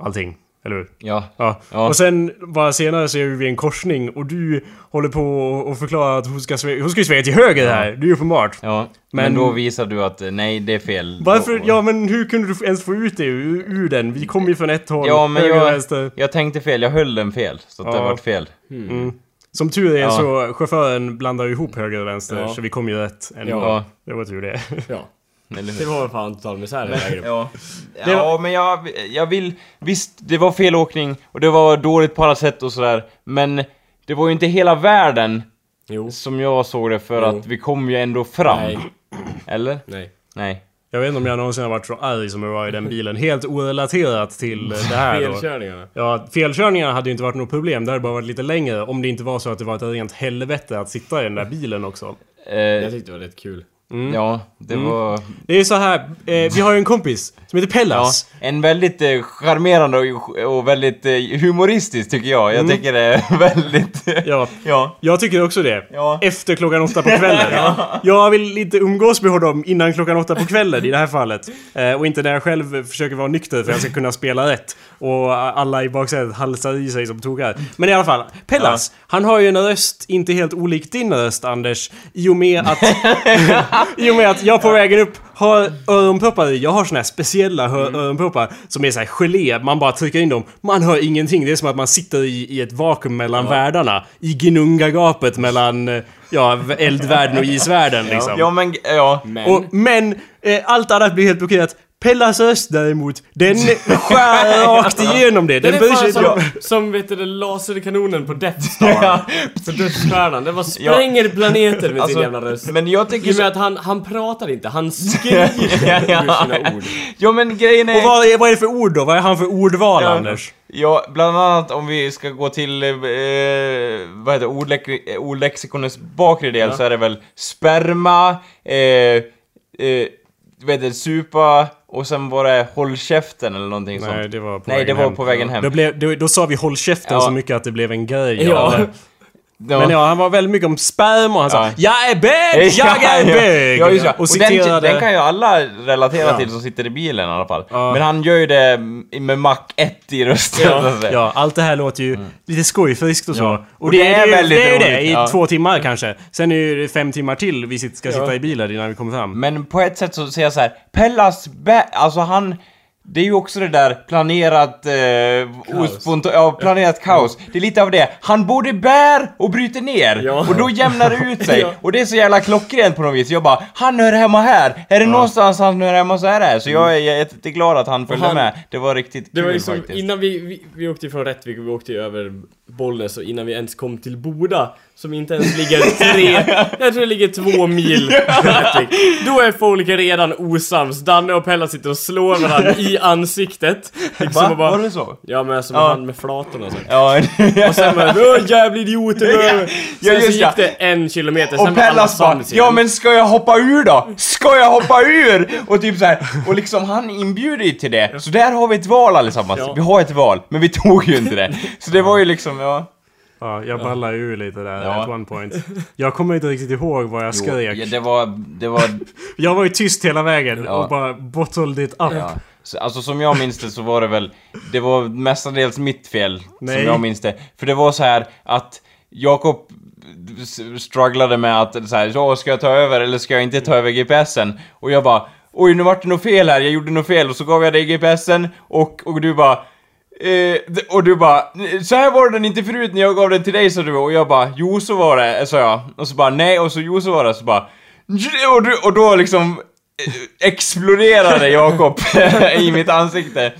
Allting. Eller hur? Ja. Ja. Ja. Och sen bara senare så är vi vid en korsning och du håller på och förklarar att hon ska, hon ska svänga till höger här. Det är ju uppenbart. Ja. Men, Men- då visar du att eh, nej, det är fel. Varför? Ja men hur kunde du ens få ut det ur, ur den? Vi kom ju från ett håll. Ja, men jag, jag tänkte fel. Jag höll den fel. Så att det Ja. vart fel. Mm. Som tur är Ja. så chauffören blandar ju ihop höger och vänster Ja. så vi kom ju rätt ändå. Ja. Det var tur det. Ja. Eller hur? Det var fan total misär den vägen. Ja, Det ja men jag, jag vill... Visst, det var fel åkning och det var dåligt på alla sätt och sådär. Men det var ju inte hela världen Jo. som jag såg det för Jo. att vi kom ju ändå fram. Nej. Eller? Nej. Nej. Jag vet inte om jag någonsin har varit så arg som jag var i den bilen. Helt orelaterat till det här då. Felkörningarna. Ja, felkörningarna hade ju inte varit något problem. Det hade bara varit lite längre. Om det inte var så att det var ett rent helvete att sitta i den där bilen också. Eh, Jag tyckte det var rätt kul. Ja, det var... Det är så här, eh, vi har ju en kompis som heter Ja, Pellas. en väldigt eh, charmerande och, och väldigt eh, humoristisk tycker jag. Jag tycker det är väldigt... Mm. Ja. ja. Jag tycker också det. Ja. Efter klockan åtta på kvällen. Jag vill inte umgås med honom innan klockan åtta på kvällen i det här fallet. Eh, och inte när jag själv försöker vara nykter för att jag ska kunna spela rätt. Och alla i baksätet halsar i sig som togar. Men i alla fall, Pellas, han har ju en röst inte helt olik din röst Anders. I och med att... I och med att jag på vägen upp har öronproppar i. Jag har såna här speciella hö- öronproppar som är så här gelé. Man bara trycker in dem. Man hör ingenting. Det är som att man sitter i, i ett vakuum mellan världarna. I Gnunga-gapet mellan ja, eldvärlden och isvärlden liksom. Ja, men... Ja. Men... Och, men eh, allt annat blir helt blockerat. Pellas röst däremot, den skär rakt igenom det. Den Den är fan som, inte som vet du, det, laserkanonen på Death Star. På dödsstjärnan. Den bara spränger planeter med sin Alltså, jävla röst. Men jag tycker... I och Så... med att han, han pratar inte, han skriker ur sina ord. Ja, men grejen är... Och vad är, vad är det för ord då? Vad är han för ordval, Ja. Anders? Ja, bland annat om vi ska gå till, eh, vad heter ordlek- ordlexikonens bakre del så är det väl sperma, eh, eh, vad heter det, supa och sen var det håll käften eller någonting Nej, sånt. det var på Nej, det var hem. på vägen hem. Då, blev, då, då sa vi håll käften Ja. så mycket att det blev en grej. Ja. Ja. Men ja, han var väldigt mycket om sperma och han sa Ja. Jag är bög! Jag är bög! Ja, det. Och Och den, citerade... den kan ju alla relatera Ja. till som sitter i bilen i alla fall. Ja. Men han gör ju det med mack 1 i rösten. säga. Ja, allt det här låter ju lite skojfriskt och så. Ja. Och, Och det, det är är, väldigt det är ju det, i ja. två timmar kanske. Sen är det fem timmar till vi ska sitta i bilen innan vi kommer fram. Men på ett sätt så säger jag så här, Pellas bä... Alltså han... Det är ju också det där planerat... Eh, osponta- ja, planerat kaos. Det är lite av det. Han både bär och bryter ner. Ja. Och då jämnar det ut sig. Ja. Och det är så jävla klockrent på något vis. Jag bara, han hör hemma här. Är det någonstans han hör hemma så är det här. Så jag är jätteglad att han följde han- med. Det var riktigt Det kul var liksom faktiskt. innan vi, vi, vi åkte ifrån Rättvik och vi åkte över Bollnäs och innan vi ens kom till Boda som inte ens ligger tre, jag tror det ligger två mil. Då är folk redan osams. Danne och Pella sitter och slår varandra i ansiktet. Liksom Va? bara, Var det så? Ja men som Ja. han med flatorna och så. Ja, Och sen bara Åh jävla idioter! Ja, Sen så gick det en kilometer, sen Och var alla sams igen. Ja men ska jag hoppa ur då? Ska jag hoppa ur? Och typ så här, och liksom han inbjuder ju till det. Så där har vi ett val allesammans. Ja. Vi har ett val, men vi tog ju inte det. Så det var ju liksom, ja. Ja, jag ballar ur lite där Ja. at one point. Jag kommer inte riktigt ihåg vad jag Jo, skrek. ja, det var, det var, Jag var ju tyst hela vägen Ja. och bara bottled it up. ja. Så, alltså som jag minns det så var det väl, det var mestadels mitt fel. Nej. Som jag minns det. För det var så här att Jakob strugglade med att så här, så ska jag ta över eller ska jag inte ta över GPSen? Och jag bara, oj nu vart det något fel här, jag gjorde något fel och så gav jag dig GPSen och, och du bara Eh, och du bara, så här var den inte förut när jag gav den till dig sa du och jag bara, jo så var det, eh, sa jag. Och så bara, nej och så jo så var det, så bara, och, du, och då liksom eh, exploderade Jakob i mitt ansikte.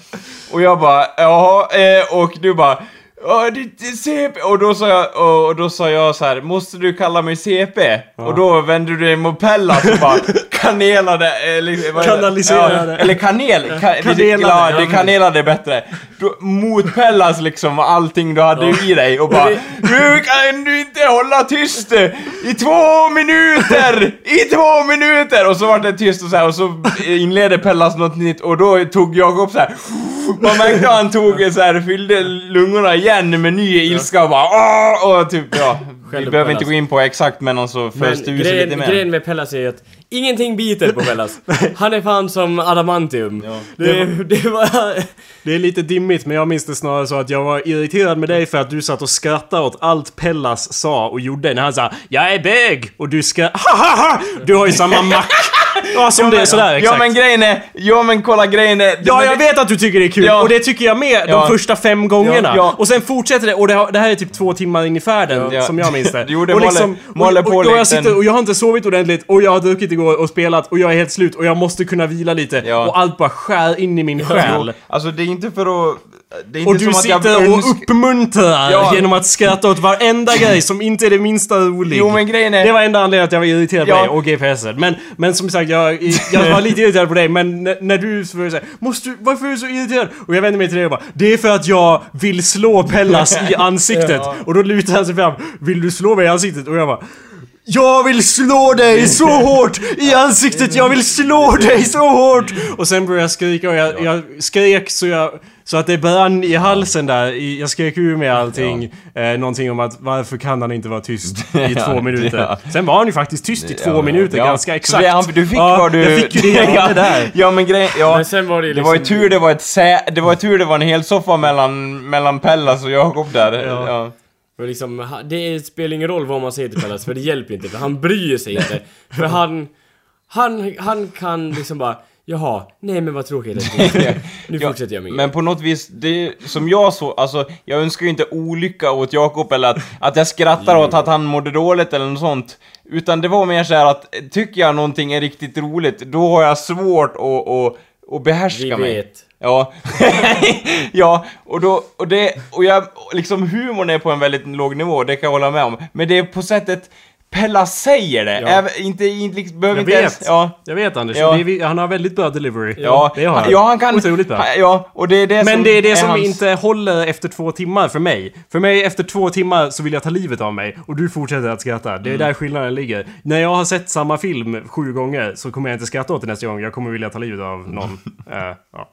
Och jag bara, jaha, eh, och du bara, Ja, ditt CP! Och då sa jag, och, och då sa jag så här, måste du kalla mig CP? Och då vände du dig mot Pellas och bara kanelade, eller vad är det? Kanaliserade. Ja, eller kanel, ka, Kanelade, ja, det kanelade bättre. Då, mot Pellas liksom, allting du hade i dig och bara Nu kan du inte hålla tyst i två minuter! I två minuter! Och så var det tyst och så här, och så inledde Pellas något nytt och då tog Jakob så här. Man märkte att han tog så här, fyllde lungorna igen med ny ilska och bara Åh! och typ ja. Vi behöver inte gå in på exakt men alltså förs det sig lite grejen, mer. grejen med Pellas är att ingenting biter på Pellas. Han är fan som adamantium. Det, det var... Det är lite dimmigt men jag minns det snarare så att jag var irriterad med dig för att du satt och skrattade åt allt Pellas sa och gjorde när han sa Jag är bög! Och du skrattade ha ha ha! Du har ju samma mack! Ja som det är sådär exakt. Ja men grejen är, ja men kolla grejen är... Ja, jag det- vet att du tycker det är kul Ja. och det tycker jag med Ja. de första fem gångerna. Ja, ja. Och sen fortsätter det och det, har, det här är typ två timmar in i färden Ja. som jag minns det. Jo, det och, målar- målar och, och, på och, jag sitter och jag har inte sovit ordentligt och jag har druckit igår och spelat och jag är helt slut och jag måste kunna vila lite. Ja. Och allt bara skär in i min själ. Alltså det är inte för att... Det är inte Och du som att jag sitter och uppmuntrar Ja. genom att skratta åt varenda grej som inte är det minsta rolig. Jo men grejen är... Det var enda anledningen att jag var irriterad på Ja. dig och GPSen. Men, men som sagt, jag, jag var lite irriterad på dig, men när du säga måste du, varför är du så irriterad? Och jag vände mig till dig och bara, det är för att jag vill slå Pellas i ansiktet. Ja. Och då lutar han sig fram, vill du slå mig i ansiktet? Och jag bara, Jag vill slå dig så hårt i ansiktet, jag vill slå dig så hårt! Och sen började jag skrika och jag, jag skrek så jag... Så att det brann i halsen där, jag skrek ur med allting. Eh, någonting om att varför kan han inte vara tyst i Ja, två minuter? ja. Sen var han ju faktiskt tyst i två Ja, minuter, ja. ganska exakt. det, han, du fick ja, vad du... Jag fick ju det jag ja, där. Ja men grejen, ja. Men sen var det ju Det var ju liksom- tur det var ett sä... Det var tur det var en hel soffa mellan, mellan Pellas och Jakob där. Men liksom, det spelar ingen roll vad man säger till Pellas, för det hjälper inte, för han bryr sig inte. För han, han, han kan liksom bara, jaha, nej men vad tråkigt. Nu fortsätter jag med Men på något vis, det som jag så, alltså jag önskar ju inte olycka åt Jakob eller att, att jag skrattar åt att han mådde dåligt eller något sånt. Utan det var mer så här att, tycker jag någonting är riktigt roligt, då har jag svårt att, att, att behärska Vi mig. Ja. ja, och då, och det, och jag, liksom humorn är på en väldigt låg nivå, det kan jag hålla med om. Men det är på sättet Pella säger det, Ja. Även, inte, inte, liksom- behöver Jag inte ens, vet. ja. Jag vet Anders, Ja. Är vi- han har väldigt bra delivery. Ja, det har han. ja, han kan... Otroligt bra. Ja, och det är det Men som det är det som hans- inte håller efter två timmar för mig. För mig efter två timmar så vill jag ta livet av mig och du fortsätter att skratta. Det är Mm. där skillnaden ligger. När jag har sett samma film sju gånger så kommer jag inte skratta åt det nästa gång. Jag kommer vilja ta livet av någon. Eh, ja.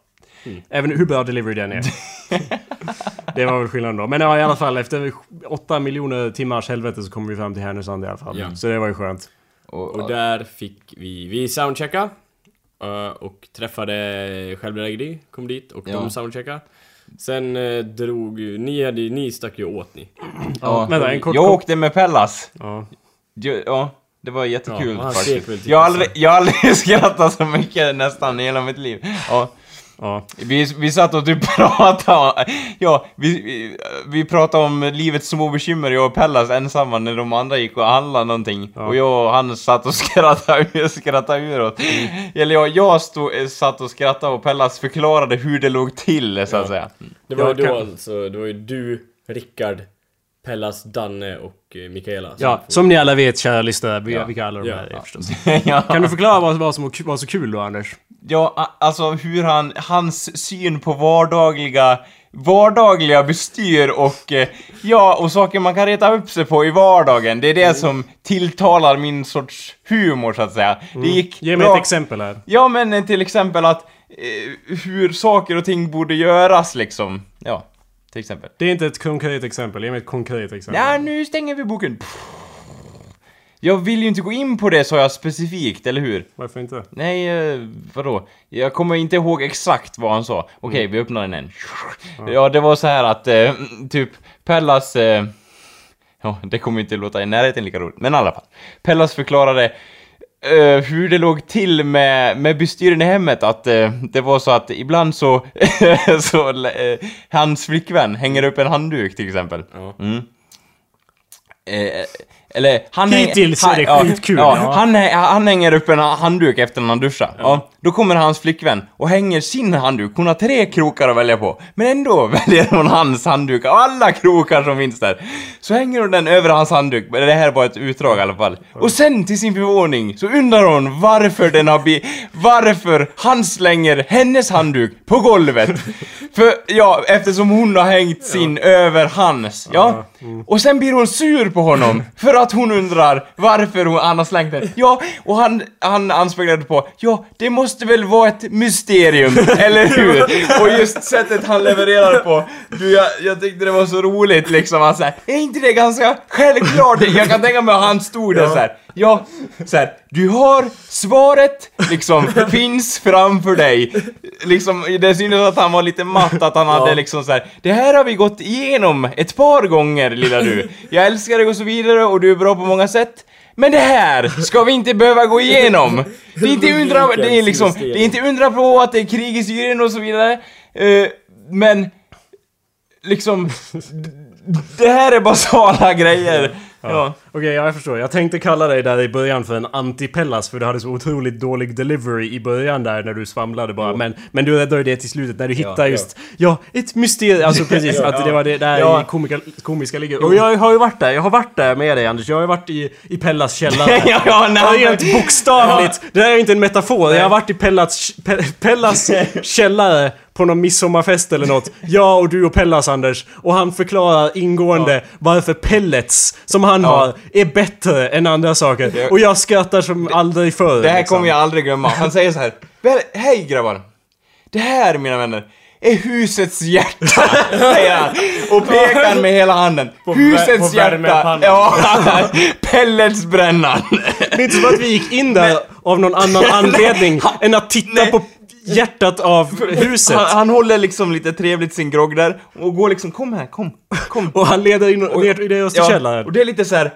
Även hur bra delivery den är. det var väl skillnaden då. Men ja, i alla fall efter åtta miljoner timmars helvete så kommer vi fram till Härnösand i alla fall. Ja. Så det var ju skönt. Och, Och där fick vi, vi soundchecka eh, och träffade självbedrägeri, kom dit och Ja. de soundcheckade. Sen eh, drog ju- ni, hade, ni stack ju åt ni. ja, Vänta, en kort jag kom- åkte med Pellas. Ja. Ja, ja det var jättekul Ja, faktiskt. jag, har så. aldrig, jag har aldrig skrattat så mycket nästan i hela mitt liv. Ja. Ja. Vi, vi satt och typ pratade, ja, vi, vi, vi pratade om livets små bekymmer, jag och Pellas ensamma när de andra gick och handlade någonting. Och jag och han satt och skrattade, skrattade ur oss. Eller jag, jag stod, eh, satt och skrattade och Pellas förklarade hur det låg till, så att säga. Det var ju då kan- alltså, det var ju du, Rickard, Pellas, Danne och eh, Mikaela. ja, som ni alla vet kära lyssnare, vi, vi kallar dem Ja. här ja. förstås. ja. Kan du förklara vad, vad som var så kul då Anders? Ja, alltså hur han, hans syn på vardagliga, vardagliga bestyr och, eh, ja, och saker man kan reta upp sig på i vardagen. Det är det som tilltalar min sorts humor, så att säga. Det gick Ge mig bra- ett exempel här. Ja, men till exempel att eh, hur saker och ting borde göras, liksom. Ja, till exempel. Det är inte ett konkret exempel, ge mig ett konkret exempel. Ja, nu stänger vi boken. Jag vill ju inte gå in på det, sa jag specifikt, eller hur? Varför inte? Nej, eh, vadå? Jag kommer inte ihåg exakt vad han sa. Okej, vi öppnar den än. Ja, det var så här att, eh, typ, Pellas... Eh, ja, det kommer inte låta i närheten lika roligt, men i alla fall. Pellas förklarade eh, hur det låg till med, med bestyren i hemmet, att eh, det var så att ibland så, så eh, hans flickvän hänger upp en handduk till exempel. Mm. Eller han Hittills är det ja, skitkul, Ja, ja. Han, han hänger upp en handduk efter när han duschar. Ja. Då kommer hans flickvän och hänger sin handduk. Hon har tre krokar att välja på. Men ändå väljer hon hans handduk av alla krokar som finns där. Så hänger hon den över hans handduk. Det här var ett utdrag i alla fall. Och sen till sin förvåning så undrar hon varför den har blivit... Varför han slänger hennes handduk på golvet. För, ja, eftersom hon har hängt sin över hans. Ja. Och sen blir hon sur på honom för att hon undrar varför hon, han har slängt den. Ja, och han, han anspeglade på, ja, det måste väl vara ett mysterium, eller hur? Och just sättet han levererar på, du, jag, jag tyckte det var så roligt liksom, han såhär, är inte det ganska självklart? Jag kan tänka mig att han stod där såhär, ja, såhär, du har svaret, liksom, finns framför dig. Liksom, det syntes att han var lite matt, att han hade liksom såhär, det här har vi gått igenom ett par gånger lilla du. Jag älskar dig och så vidare och du är bra på många sätt. Men det här ska vi inte behöva gå igenom! Det är inte undra, det är liksom, det är inte undra på att det är krig i Syrien och så vidare. Eh, men, liksom, det här är basala grejer. Ja. Okej, ja, jag förstår. Jag tänkte kalla dig där i början för en antipellas för du hade så otroligt dålig delivery i början där när du svamlade bara. Men, men du räddade det till slutet när du hittade just, ja, ett mysterium. Alltså precis, att det var det där Ja. i komika, komiska ligger. Och jag har ju varit där, jag har varit där med dig Anders. Jag har ju varit i, i Pellas källare. ja, ja, nej, Ja, rent bokstavligt! Det här är ju inte en metafor. Jag har varit i Pellas, Pe- Pellas källare på någon midsommarfest eller något. Jag och du och Pellas Anders. Och han förklarar ingående varför pellets som han har är bättre än andra saker. Och jag skrattar som aldrig förr. Det här liksom. kommer jag aldrig glömma. Han säger så här. "Väl, Hej grabbar! Det här, mina vänner, är husets hjärta, säger han. Och pekar med hela handen. vä- husets på hjärta! Ja, pelletsbrännan. Det är inte som att vi gick in där av någon annan anledning än att titta på hjärtat av huset. Han, han håller liksom lite trevligt sin grogg där och går liksom, kom här, kom, kom. Och han leder in ner ner oss till källaren. och det är lite så här.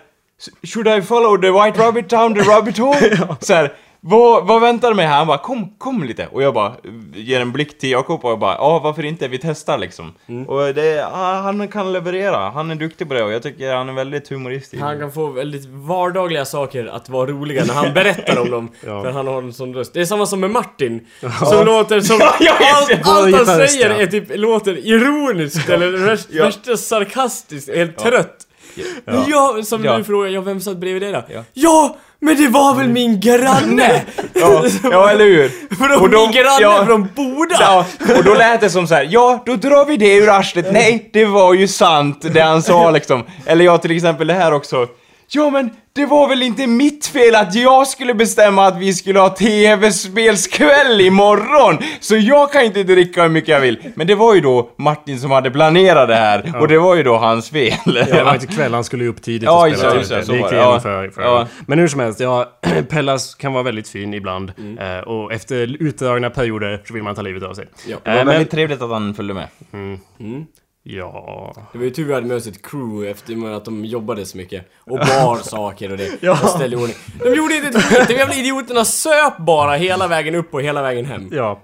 Should I follow the white rabbit down the rabbit hole? Så här, vad, vad väntar mig här? Han bara, kom, kom lite. Och jag bara, ger en blick till Jakob och jag bara, ja varför inte? Vi testar liksom. Mm. Och det, ja, han kan leverera. Han är duktig på det och jag tycker han är väldigt humoristisk. Han kan få väldigt vardagliga saker att vara roliga när han berättar om dem. Ja. För han har en sån röst. Det är samma som med Martin. Som låter som... Ja, allt allt han säger ja. är typ, låter ironiskt eller värst, värsta sarkastiskt, helt trött. Ja, som Ja. du frågar, ja vem satt bredvid dig då? Ja. Ja. men det var väl min granne! Ja, ja eller hur? Från Och då- min granne ja. från Boda! Ja, och då lät det som så här. ja, då drar vi det ur arslet. Nej, det var ju sant, det han sa liksom. Eller jag till exempel det här också. Ja, men det var väl inte mitt fel att jag skulle bestämma att vi skulle ha tv-spelskväll imorgon! Så jag kan inte dricka hur mycket jag vill. Men det var ju då Martin som hade planerat det här, och det var ju då hans fel. Det var inte kväll, han skulle ju upp tidigt Ja, och spela det, just det, det. så Det gick igenom Ja. för, för Ja. Men hur som helst, ja, Pellas kan vara väldigt fin ibland. Mm. Eh, och efter utdragna perioder så vill man ta livet av sig. Ja. Det var Eh, men, väldigt trevligt att han följde med. Ja... Det var ju tur vi hade med oss ett crew efter att de jobbade så mycket. Och bar saker och det. Ja. Och ställde i ordning. De gjorde inte ett skit, de jävla idioterna söp bara hela vägen upp och hela vägen hem. ja.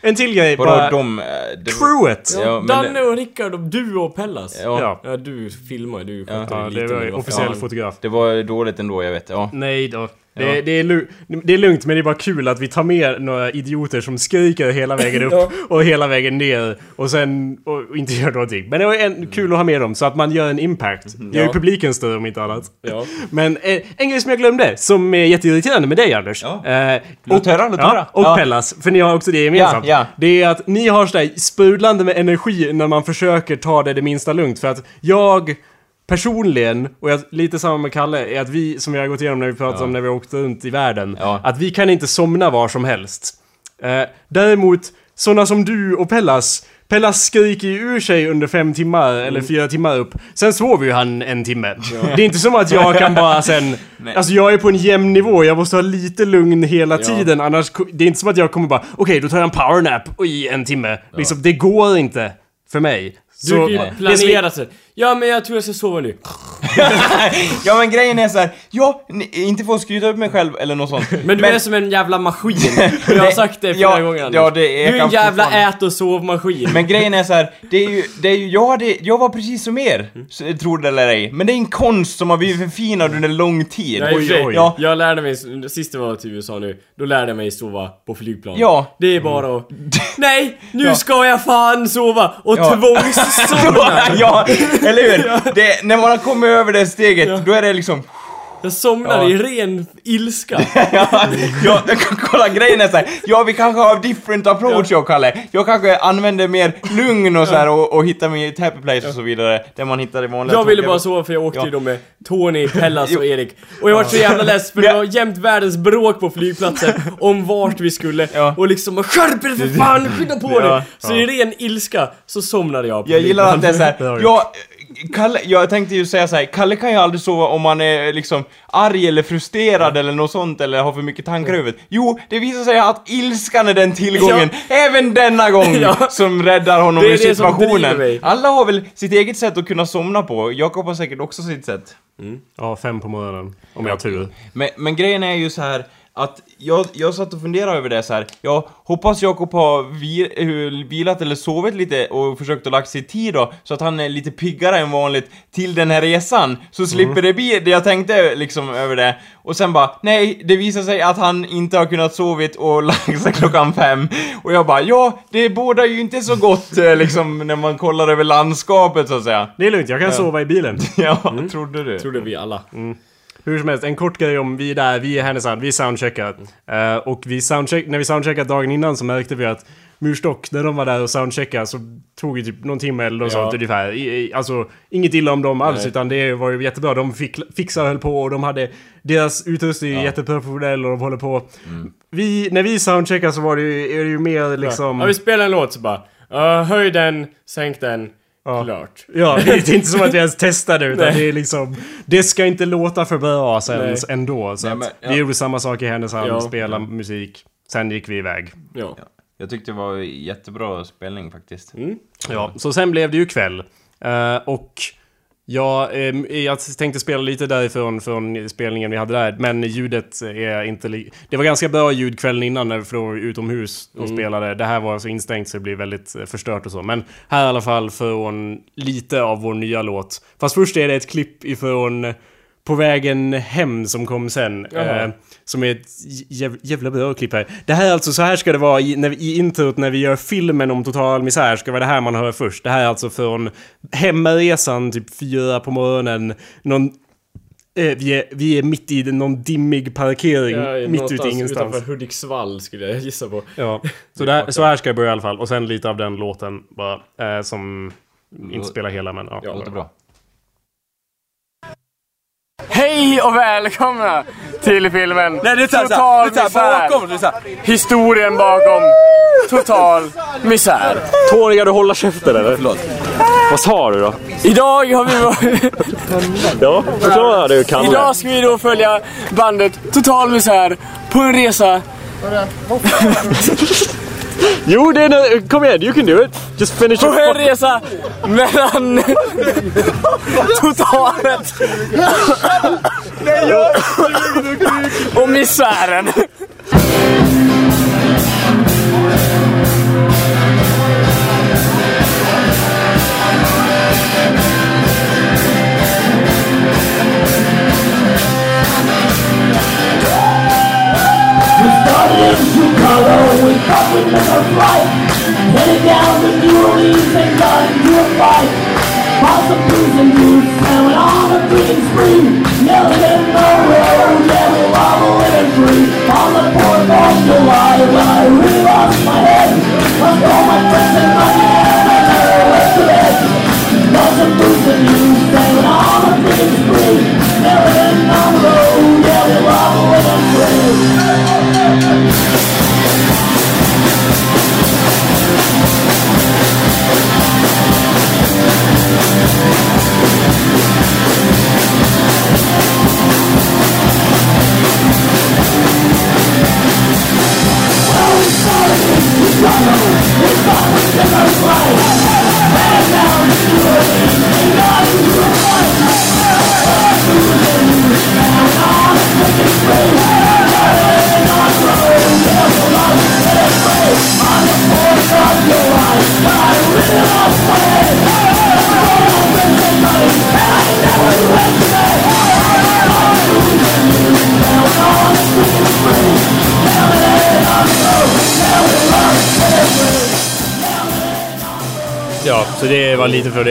En till grej, Vadå, bara... de... eh, det- Crewet! Ja, men Danne och Rickard och du och Pellas. Ja. Ja. Ja, du filmar ju, du Ja, Ja, lite. det var ju officiell fotograf. Det var dåligt ändå, jag vet. Ja. Nej då. Det, det, är det är lugnt, men det är bara kul att vi tar med några idioter som skriker hela vägen upp och hela vägen ner och sen och, och inte gör någonting. Men det var en, kul att ha med dem så att man gör en impact. Gör ju publiken större om inte annat. Men eh, en grej som jag glömde, som är jätteirriterande med dig Anders. Ja. Eh, Låt höra. Ja, och. Pellas, för ni har också det gemensamt. Det är att ni har sådär sprudlande med energi när man försöker ta det det minsta lugnt. För att jag personligen, och jag, lite samma med Kalle, är att vi, som vi har gått igenom när vi pratade om när vi åkte runt i världen, Ja. att vi kan inte somna var som helst. Eh, däremot, sådana som du och Pellas, Pellas skriker ju ur sig under fem timmar eller fyra timmar upp. Sen sover ju han en timme. Det är inte som att jag kan bara sen... Alltså jag är på en jämn nivå, jag måste ha lite lugn hela tiden annars... Det är inte som att jag kommer bara okej då tar jag en powernap i en timme. Liksom, det går inte för mig. Du kan ju det planera så. Ja men jag tror jag ska sova nu. ja men grejen är så här. ja, ni- inte för att skryta upp mig själv eller något sånt. Men du är som en jävla maskin. Jag har sagt det flera Ja, gånger Anders. ja, det är- Du är en jävla fortfarande- ät och sovmaskin. Men grejen är så här, det är ju, det är ju, jag, hade, jag var precis som er, så- tror det eller ej. Men det är en konst som har blivit förfinad under lång tid. Ja, och för sig. Ja. Jag lärde mig, sist jag var till USA nu, då lärde jag mig sova på flygplan. Ja. Det är bara att... Nej! Nu ska jag fan sova! Och Ja. tvångssomna! ja, eller hur? Det, när man har kommit över det steget, då är det liksom... Jag somnar Ja. i ren ilska. Ja, ja, kolla grejen är så här. ja vi kanske har different approach jag och Kalle. Jag kanske använder mer lugn och så här och, och hittar mig ett happy place och så vidare. Där man hittar det vanliga Jag ville bara sova för jag åkte Ja. ju då med Tony, Pellas och Erik. Och jag var så jävla less för det Ja. var jämt världens bråk på flygplatsen om vart vi skulle. Ja. Och liksom skärp er för fan, skynda på Ja. dig! Så i ren ilska så somnade jag Jag gillar att det är såhär, jag, Kalle, jag tänkte ju säga såhär, Kalle kan ju aldrig sova om man är liksom arg eller frustrerad eller något sånt eller har för mycket tankar i huvudet. Jo, det visar sig att ilskan är den tillgången, även denna gång, Ja. som räddar honom ur situationen. Alla har väl sitt eget sätt att kunna somna på, Jakob har säkert också sitt sätt. Ja, fem på morgonen. Om jag har tur. Men, men grejen är ju så här att jag, jag satt och funderade över det så här. Jag hoppas Jakob har vi, eh, vilat eller sovit lite och försökt att lagt sig tid då, så att han är lite piggare än vanligt till den här resan. Så slipper det bli det jag tänkte liksom över det. Och sen bara, nej, det visar sig att han inte har kunnat sovit och lagt sig klockan fem. Och jag bara, ja, det bådar ju inte så gott eh, liksom när man kollar över landskapet så att säga. Det är lugnt, jag kan sova i bilen. Ja, trodde du? Trodde vi alla. Hur som helst, en kort grej om vi är där, vi är Härnösand, vi soundcheckar. Eh, och vi soundcheck, när vi soundcheckade dagen innan så märkte vi att Murstock, när de var där och soundcheckade så tog det typ någon timme eller något Ja. sånt ungefär. I, i, alltså, inget illa om dem alls Nej. utan det var ju jättebra. De fick, fixade höll på och de hade... Deras utrustning är jätteprofessionell och de håller på. Mm. Vi, när vi soundcheckade så var det ju, är det ju mer liksom... Ja, vi spelar en låt så bara uh, höj den, sänk den, Ja. klart. Ja, det är inte som att vi ens testade utan Nej. det är liksom... Det ska inte låta för bra sen Nej. ändå. Så Nej, men, ja. vi gjorde samma sak i Härnösand, Ja. spela musik. Sen gick vi iväg. Ja. Jag tyckte det var jättebra spelning faktiskt. Ja, så sen blev det ju kväll. Eh, och ja, ehm, jag tänkte spela lite därifrån från spelningen vi hade där, men ljudet är inte Det var ganska bra ljud kvällen innan när vi var utomhus och spelade. Det här var så instängt så det blir väldigt eh, förstört och så. Men här i alla fall från lite av vår nya låt. Fast först är det ett klipp ifrån På vägen hem som kom sen. Eh, som är ett jäv, jävla bra klipp här. Det här är alltså, så här ska det vara i, när i introt när vi gör filmen om total misär, ska vara det här man hör först. Det här är alltså från hemresan, typ fyra på morgonen. Någon, eh, vi, är, vi är mitt i någon dimmig parkering, Ja, mitt ute i ingenstans. Utanför Hudiksvall skulle jag gissa på. Ja, så, där, så här ska jag börja i alla fall. Och sen lite av den låten bara, eh, som inte spelar hela men ja. Ja. Låter bra. Hej och välkomna till filmen Nej, det är såhär, Total det är såhär, misär. bakom, det är såhär. Historien bakom Total misär. Tåliga du hålla käften eller? Förlåt. Vad sa du då? Idag har vi Ja, förklara du Kalle. Idag ska vi då följa bandet Total misär på en resa Jo, det är en, kom igen, you can do it. Just finish på en resa mellan totalet och misären. We'd never fly. Headed down to New Orleans and got into a fight. Bought some booze and boots and went on a drinking spree. Yelling in the road, yeah, we love living free. On the 4th of July, when I really lost my head. Lost all my friends and my man, I never went to bed. Bought some booze and boots and went on a drinking spree. Yelling in the road,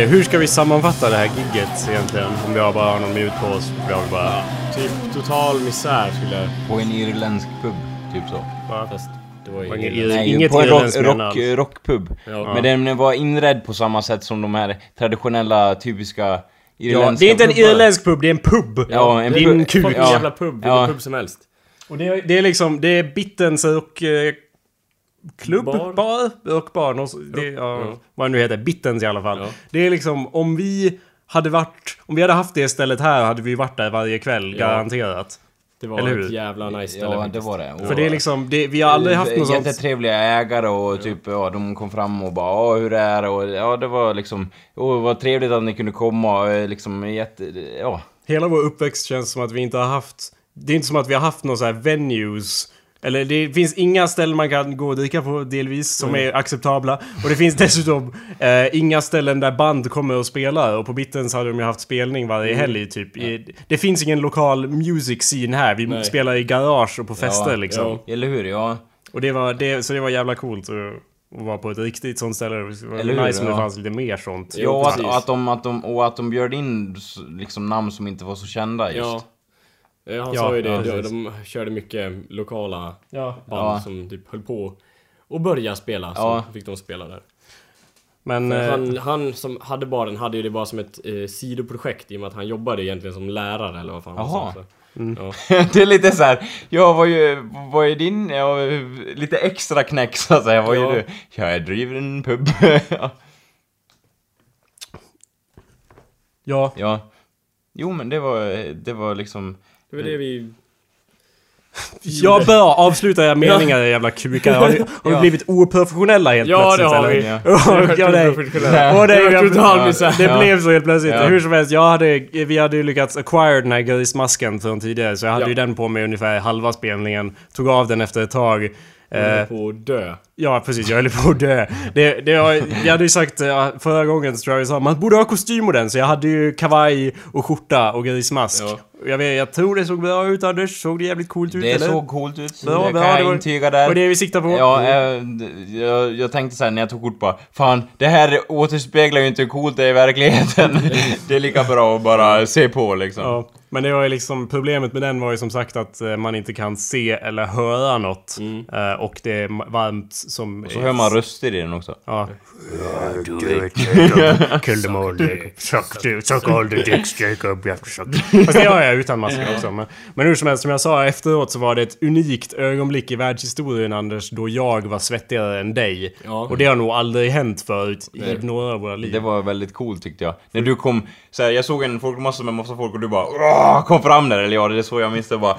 det. Hur ska vi sammanfatta det här gigget egentligen? Om vi bara har någon minut på oss. Vi har väl bara... Typ total misär skulle jag... På en irländsk pub, typ så. Fast det var ju... ingen- Nej, Inget på en rock, rock, rockpub. Ja. Men den var inredd på samma sätt som de här traditionella, typiska Ja, irländska det är inte en pubbar. irländsk pub, det är en pub! Ja, en pub. kuk. Fucking Ja. jävla pub, vilken Ja. pub som helst. Och det, är- det är liksom, det är Bittens och... Klubb? Bar. Bar? Det, ja, ja. Vad det nu heter. Bittens i alla fall. Ja. Det är liksom, om vi hade varit... Om vi hade haft det stället här hade vi varit där varje kväll, Ja. garanterat. Det var Eller hur? ett jävla nice ställe Ja, det var det. Och- För det är liksom, det, vi har aldrig haft något sånt... Jättetrevliga ägare och typ, ja, de kom fram och bara ja, hur är det? Och ja, det var liksom, oh, vad trevligt att ni kunde komma och eh, liksom jätte, ja. Hela vår uppväxt känns som att vi inte har haft... Det är inte som att vi har haft några så här venues. Eller det finns inga ställen man kan gå och dricka på delvis som är acceptabla. Och det finns dessutom eh, inga ställen där band kommer och spelar. Och på Bittens hade de ju haft spelning varje helg typ. I, det finns ingen lokal music scene här. Vi Nej. spelar i garage och på fester Ja, liksom. ja. Eller hur? Ja. Och det var, det, så det var jävla coolt att, att vara på ett riktigt sånt ställe. Det var Eller hur, nice om det ja. fanns lite mer sånt. Ja, att, precis. att, de, att de, och att de bjöd in liksom namn som inte var så kända just. Ja. Ja, han Ja, sa ju det. ja, de, körde mycket lokala Ja. band Ja. som typ höll på. och börja spela. Ja. Så fick de spela där. Men... eh, Han, han som hade baren hade ju det bara som ett eh, sidoprojekt i och med att han jobbade egentligen som lärare eller vad fan han Jaha. sa. Mm. Ja. det är lite så här. ja vad är, vad är din, ja, lite extra knäck så att säga, vad Ja. är du? Ja, jag driver en pub. ja. ja, ja. Jo men det var, det var liksom... Det var det vi... jag bör avsluta meningar jävla kukar. Har ni, har ni blivit oprofessionella helt Ja, plötsligt? det har eller? vi. Ja. Det, Professionella. och det, Det var total misär. det blev så helt plötsligt. Ja. Hur som helst, jag hade, vi hade ju lyckats acquire den här grismasken från tidigare. Så jag hade Ja. ju den på mig ungefär halva spelningen. Tog av den efter ett tag. Eh, på att dö. Ja, precis. Jag höll på att dö. Det, det var, jag hade ju sagt eh, förra gången så tror jag vi sa man borde ha kostym och den. Så jag hade ju kavaj och skjorta och grismask. Ja. Och Jag, vet, jag tror det såg bra ut Anders. Såg det jävligt coolt ut Det eller? såg coolt ut, Bra, det kan bra, det jag intyga där. Och det vi siktar på. Ja, jag, jag tänkte såhär när jag tog kort på Fan, det här återspeglar ju inte hur coolt det är i verkligheten. det är lika bra att bara se på liksom. Ja, men det var ju liksom problemet med den var ju som sagt att eh, man inte kan se eller höra något. Eh, och det är varmt som... Så hör man röster i den också. Ja. Kill them all, Jacob. Suck, all the dicks, Jacob. Fast det har jag utan mask också. Men, men hur som helst, som jag sa efteråt så var det ett unikt ögonblick i världshistorien, Anders, då jag var svettigare än dig. Ja. Och det har nog aldrig hänt förut i några av våra liv. Det var väldigt coolt tyckte jag. När du kom, så här, jag såg en folkmassa med massa folk och du bara "Åh!" kom fram där, eller ja, det är så jag minns det bara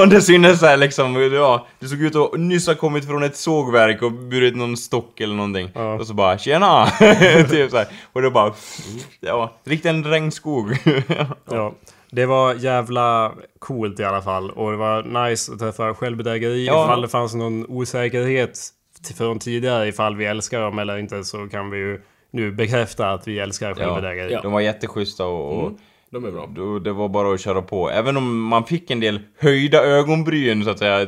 Och det syntes såhär liksom, ja, du såg ut att nyss ha kommit från ett sågverk och burit någon stock eller någonting. Ja. Och så bara 'Tjena!' typ såhär. Och det bara, ja, riktigt en regnskog. Ja, det var jävla coolt i alla fall. Och det var nice att träffa självbedrägeri. Ja. Ifall det fanns någon osäkerhet till- från tidigare ifall vi älskar dem eller inte så kan vi ju nu bekräfta att vi älskar självbedrägeri. Ja. De var jätteschyssta och, och De är bra. då, det var bara att köra på. Även om man fick en del höjda ögonbryn så att säga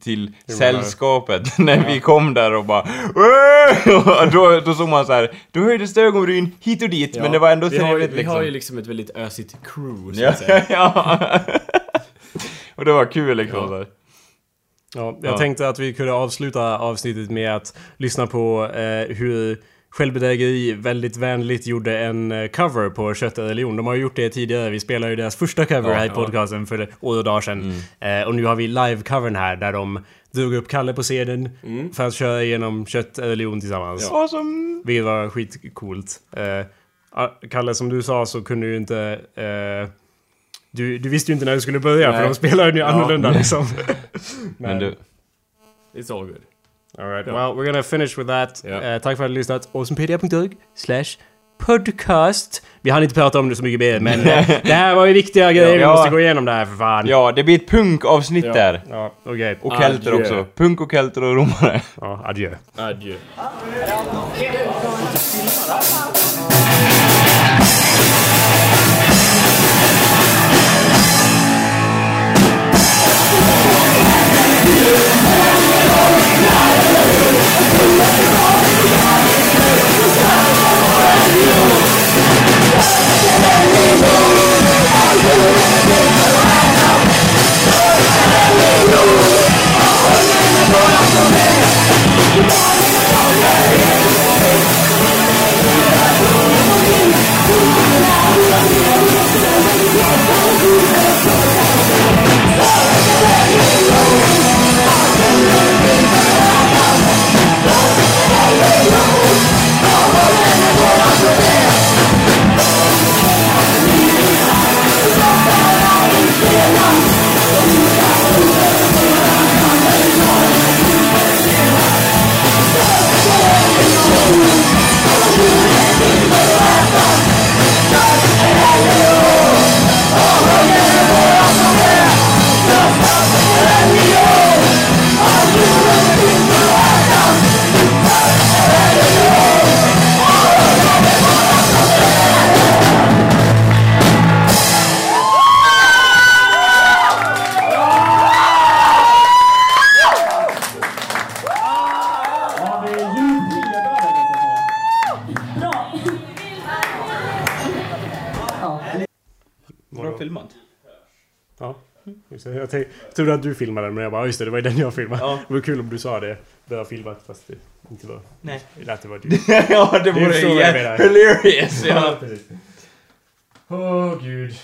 till sällskapet när vi kom där och bara och då, då såg man så här. då höjdes det ögonbryn hit och dit men det var ändå vi har, ju- trevligt Vi liksom. har ju liksom ett väldigt ösigt crew så ja, att säga. ja. och det var kul liksom. Ja. Ja, jag Ja. tänkte att vi kunde avsluta avsnittet med att lyssna på eh, hur Självbedrägeri väldigt vänligt gjorde en eh, cover på Kött och religion. De har ju gjort det tidigare. Vi spelade ju deras första cover Ja, här i ja. podcasten för år och dagar sedan. Eh, och nu har vi live-covern här där de drog upp Kalle på scenen för att köra igenom Kött och religion tillsammans. Awesome. Vilket var skitcoolt. Eh, ah, Kalle, som du sa så kunde du inte... Eh, du, du visste ju inte när du skulle börja för Nej. de spelar ju annorlunda liksom. Men du, It's all good. Alright, well we're gonna finish with that. Ja. Eh, tack för att ni har lyssnat. Awesomepedia.org slash podcast. Vi hann inte prata om det så mycket mer men eh, det här var ju viktiga grejer. Vi Ja. måste gå igenom det här för fan. ja det blir ett punkavsnitt Ja. där. Ja, okej. Och kelter Adjö. också. Punk och kelter och romare. Ja, adjö. Adjö. Bra filmat. Ja. Jag trodde att du filmade den men jag bara just det, det var ju den jag filmade. Ja. Det var kul om du sa det. Det har filmat fast det inte var... Nej. Det lät det var du. ja, det vore jag ju hilarious. Ja. precis. Åh gud.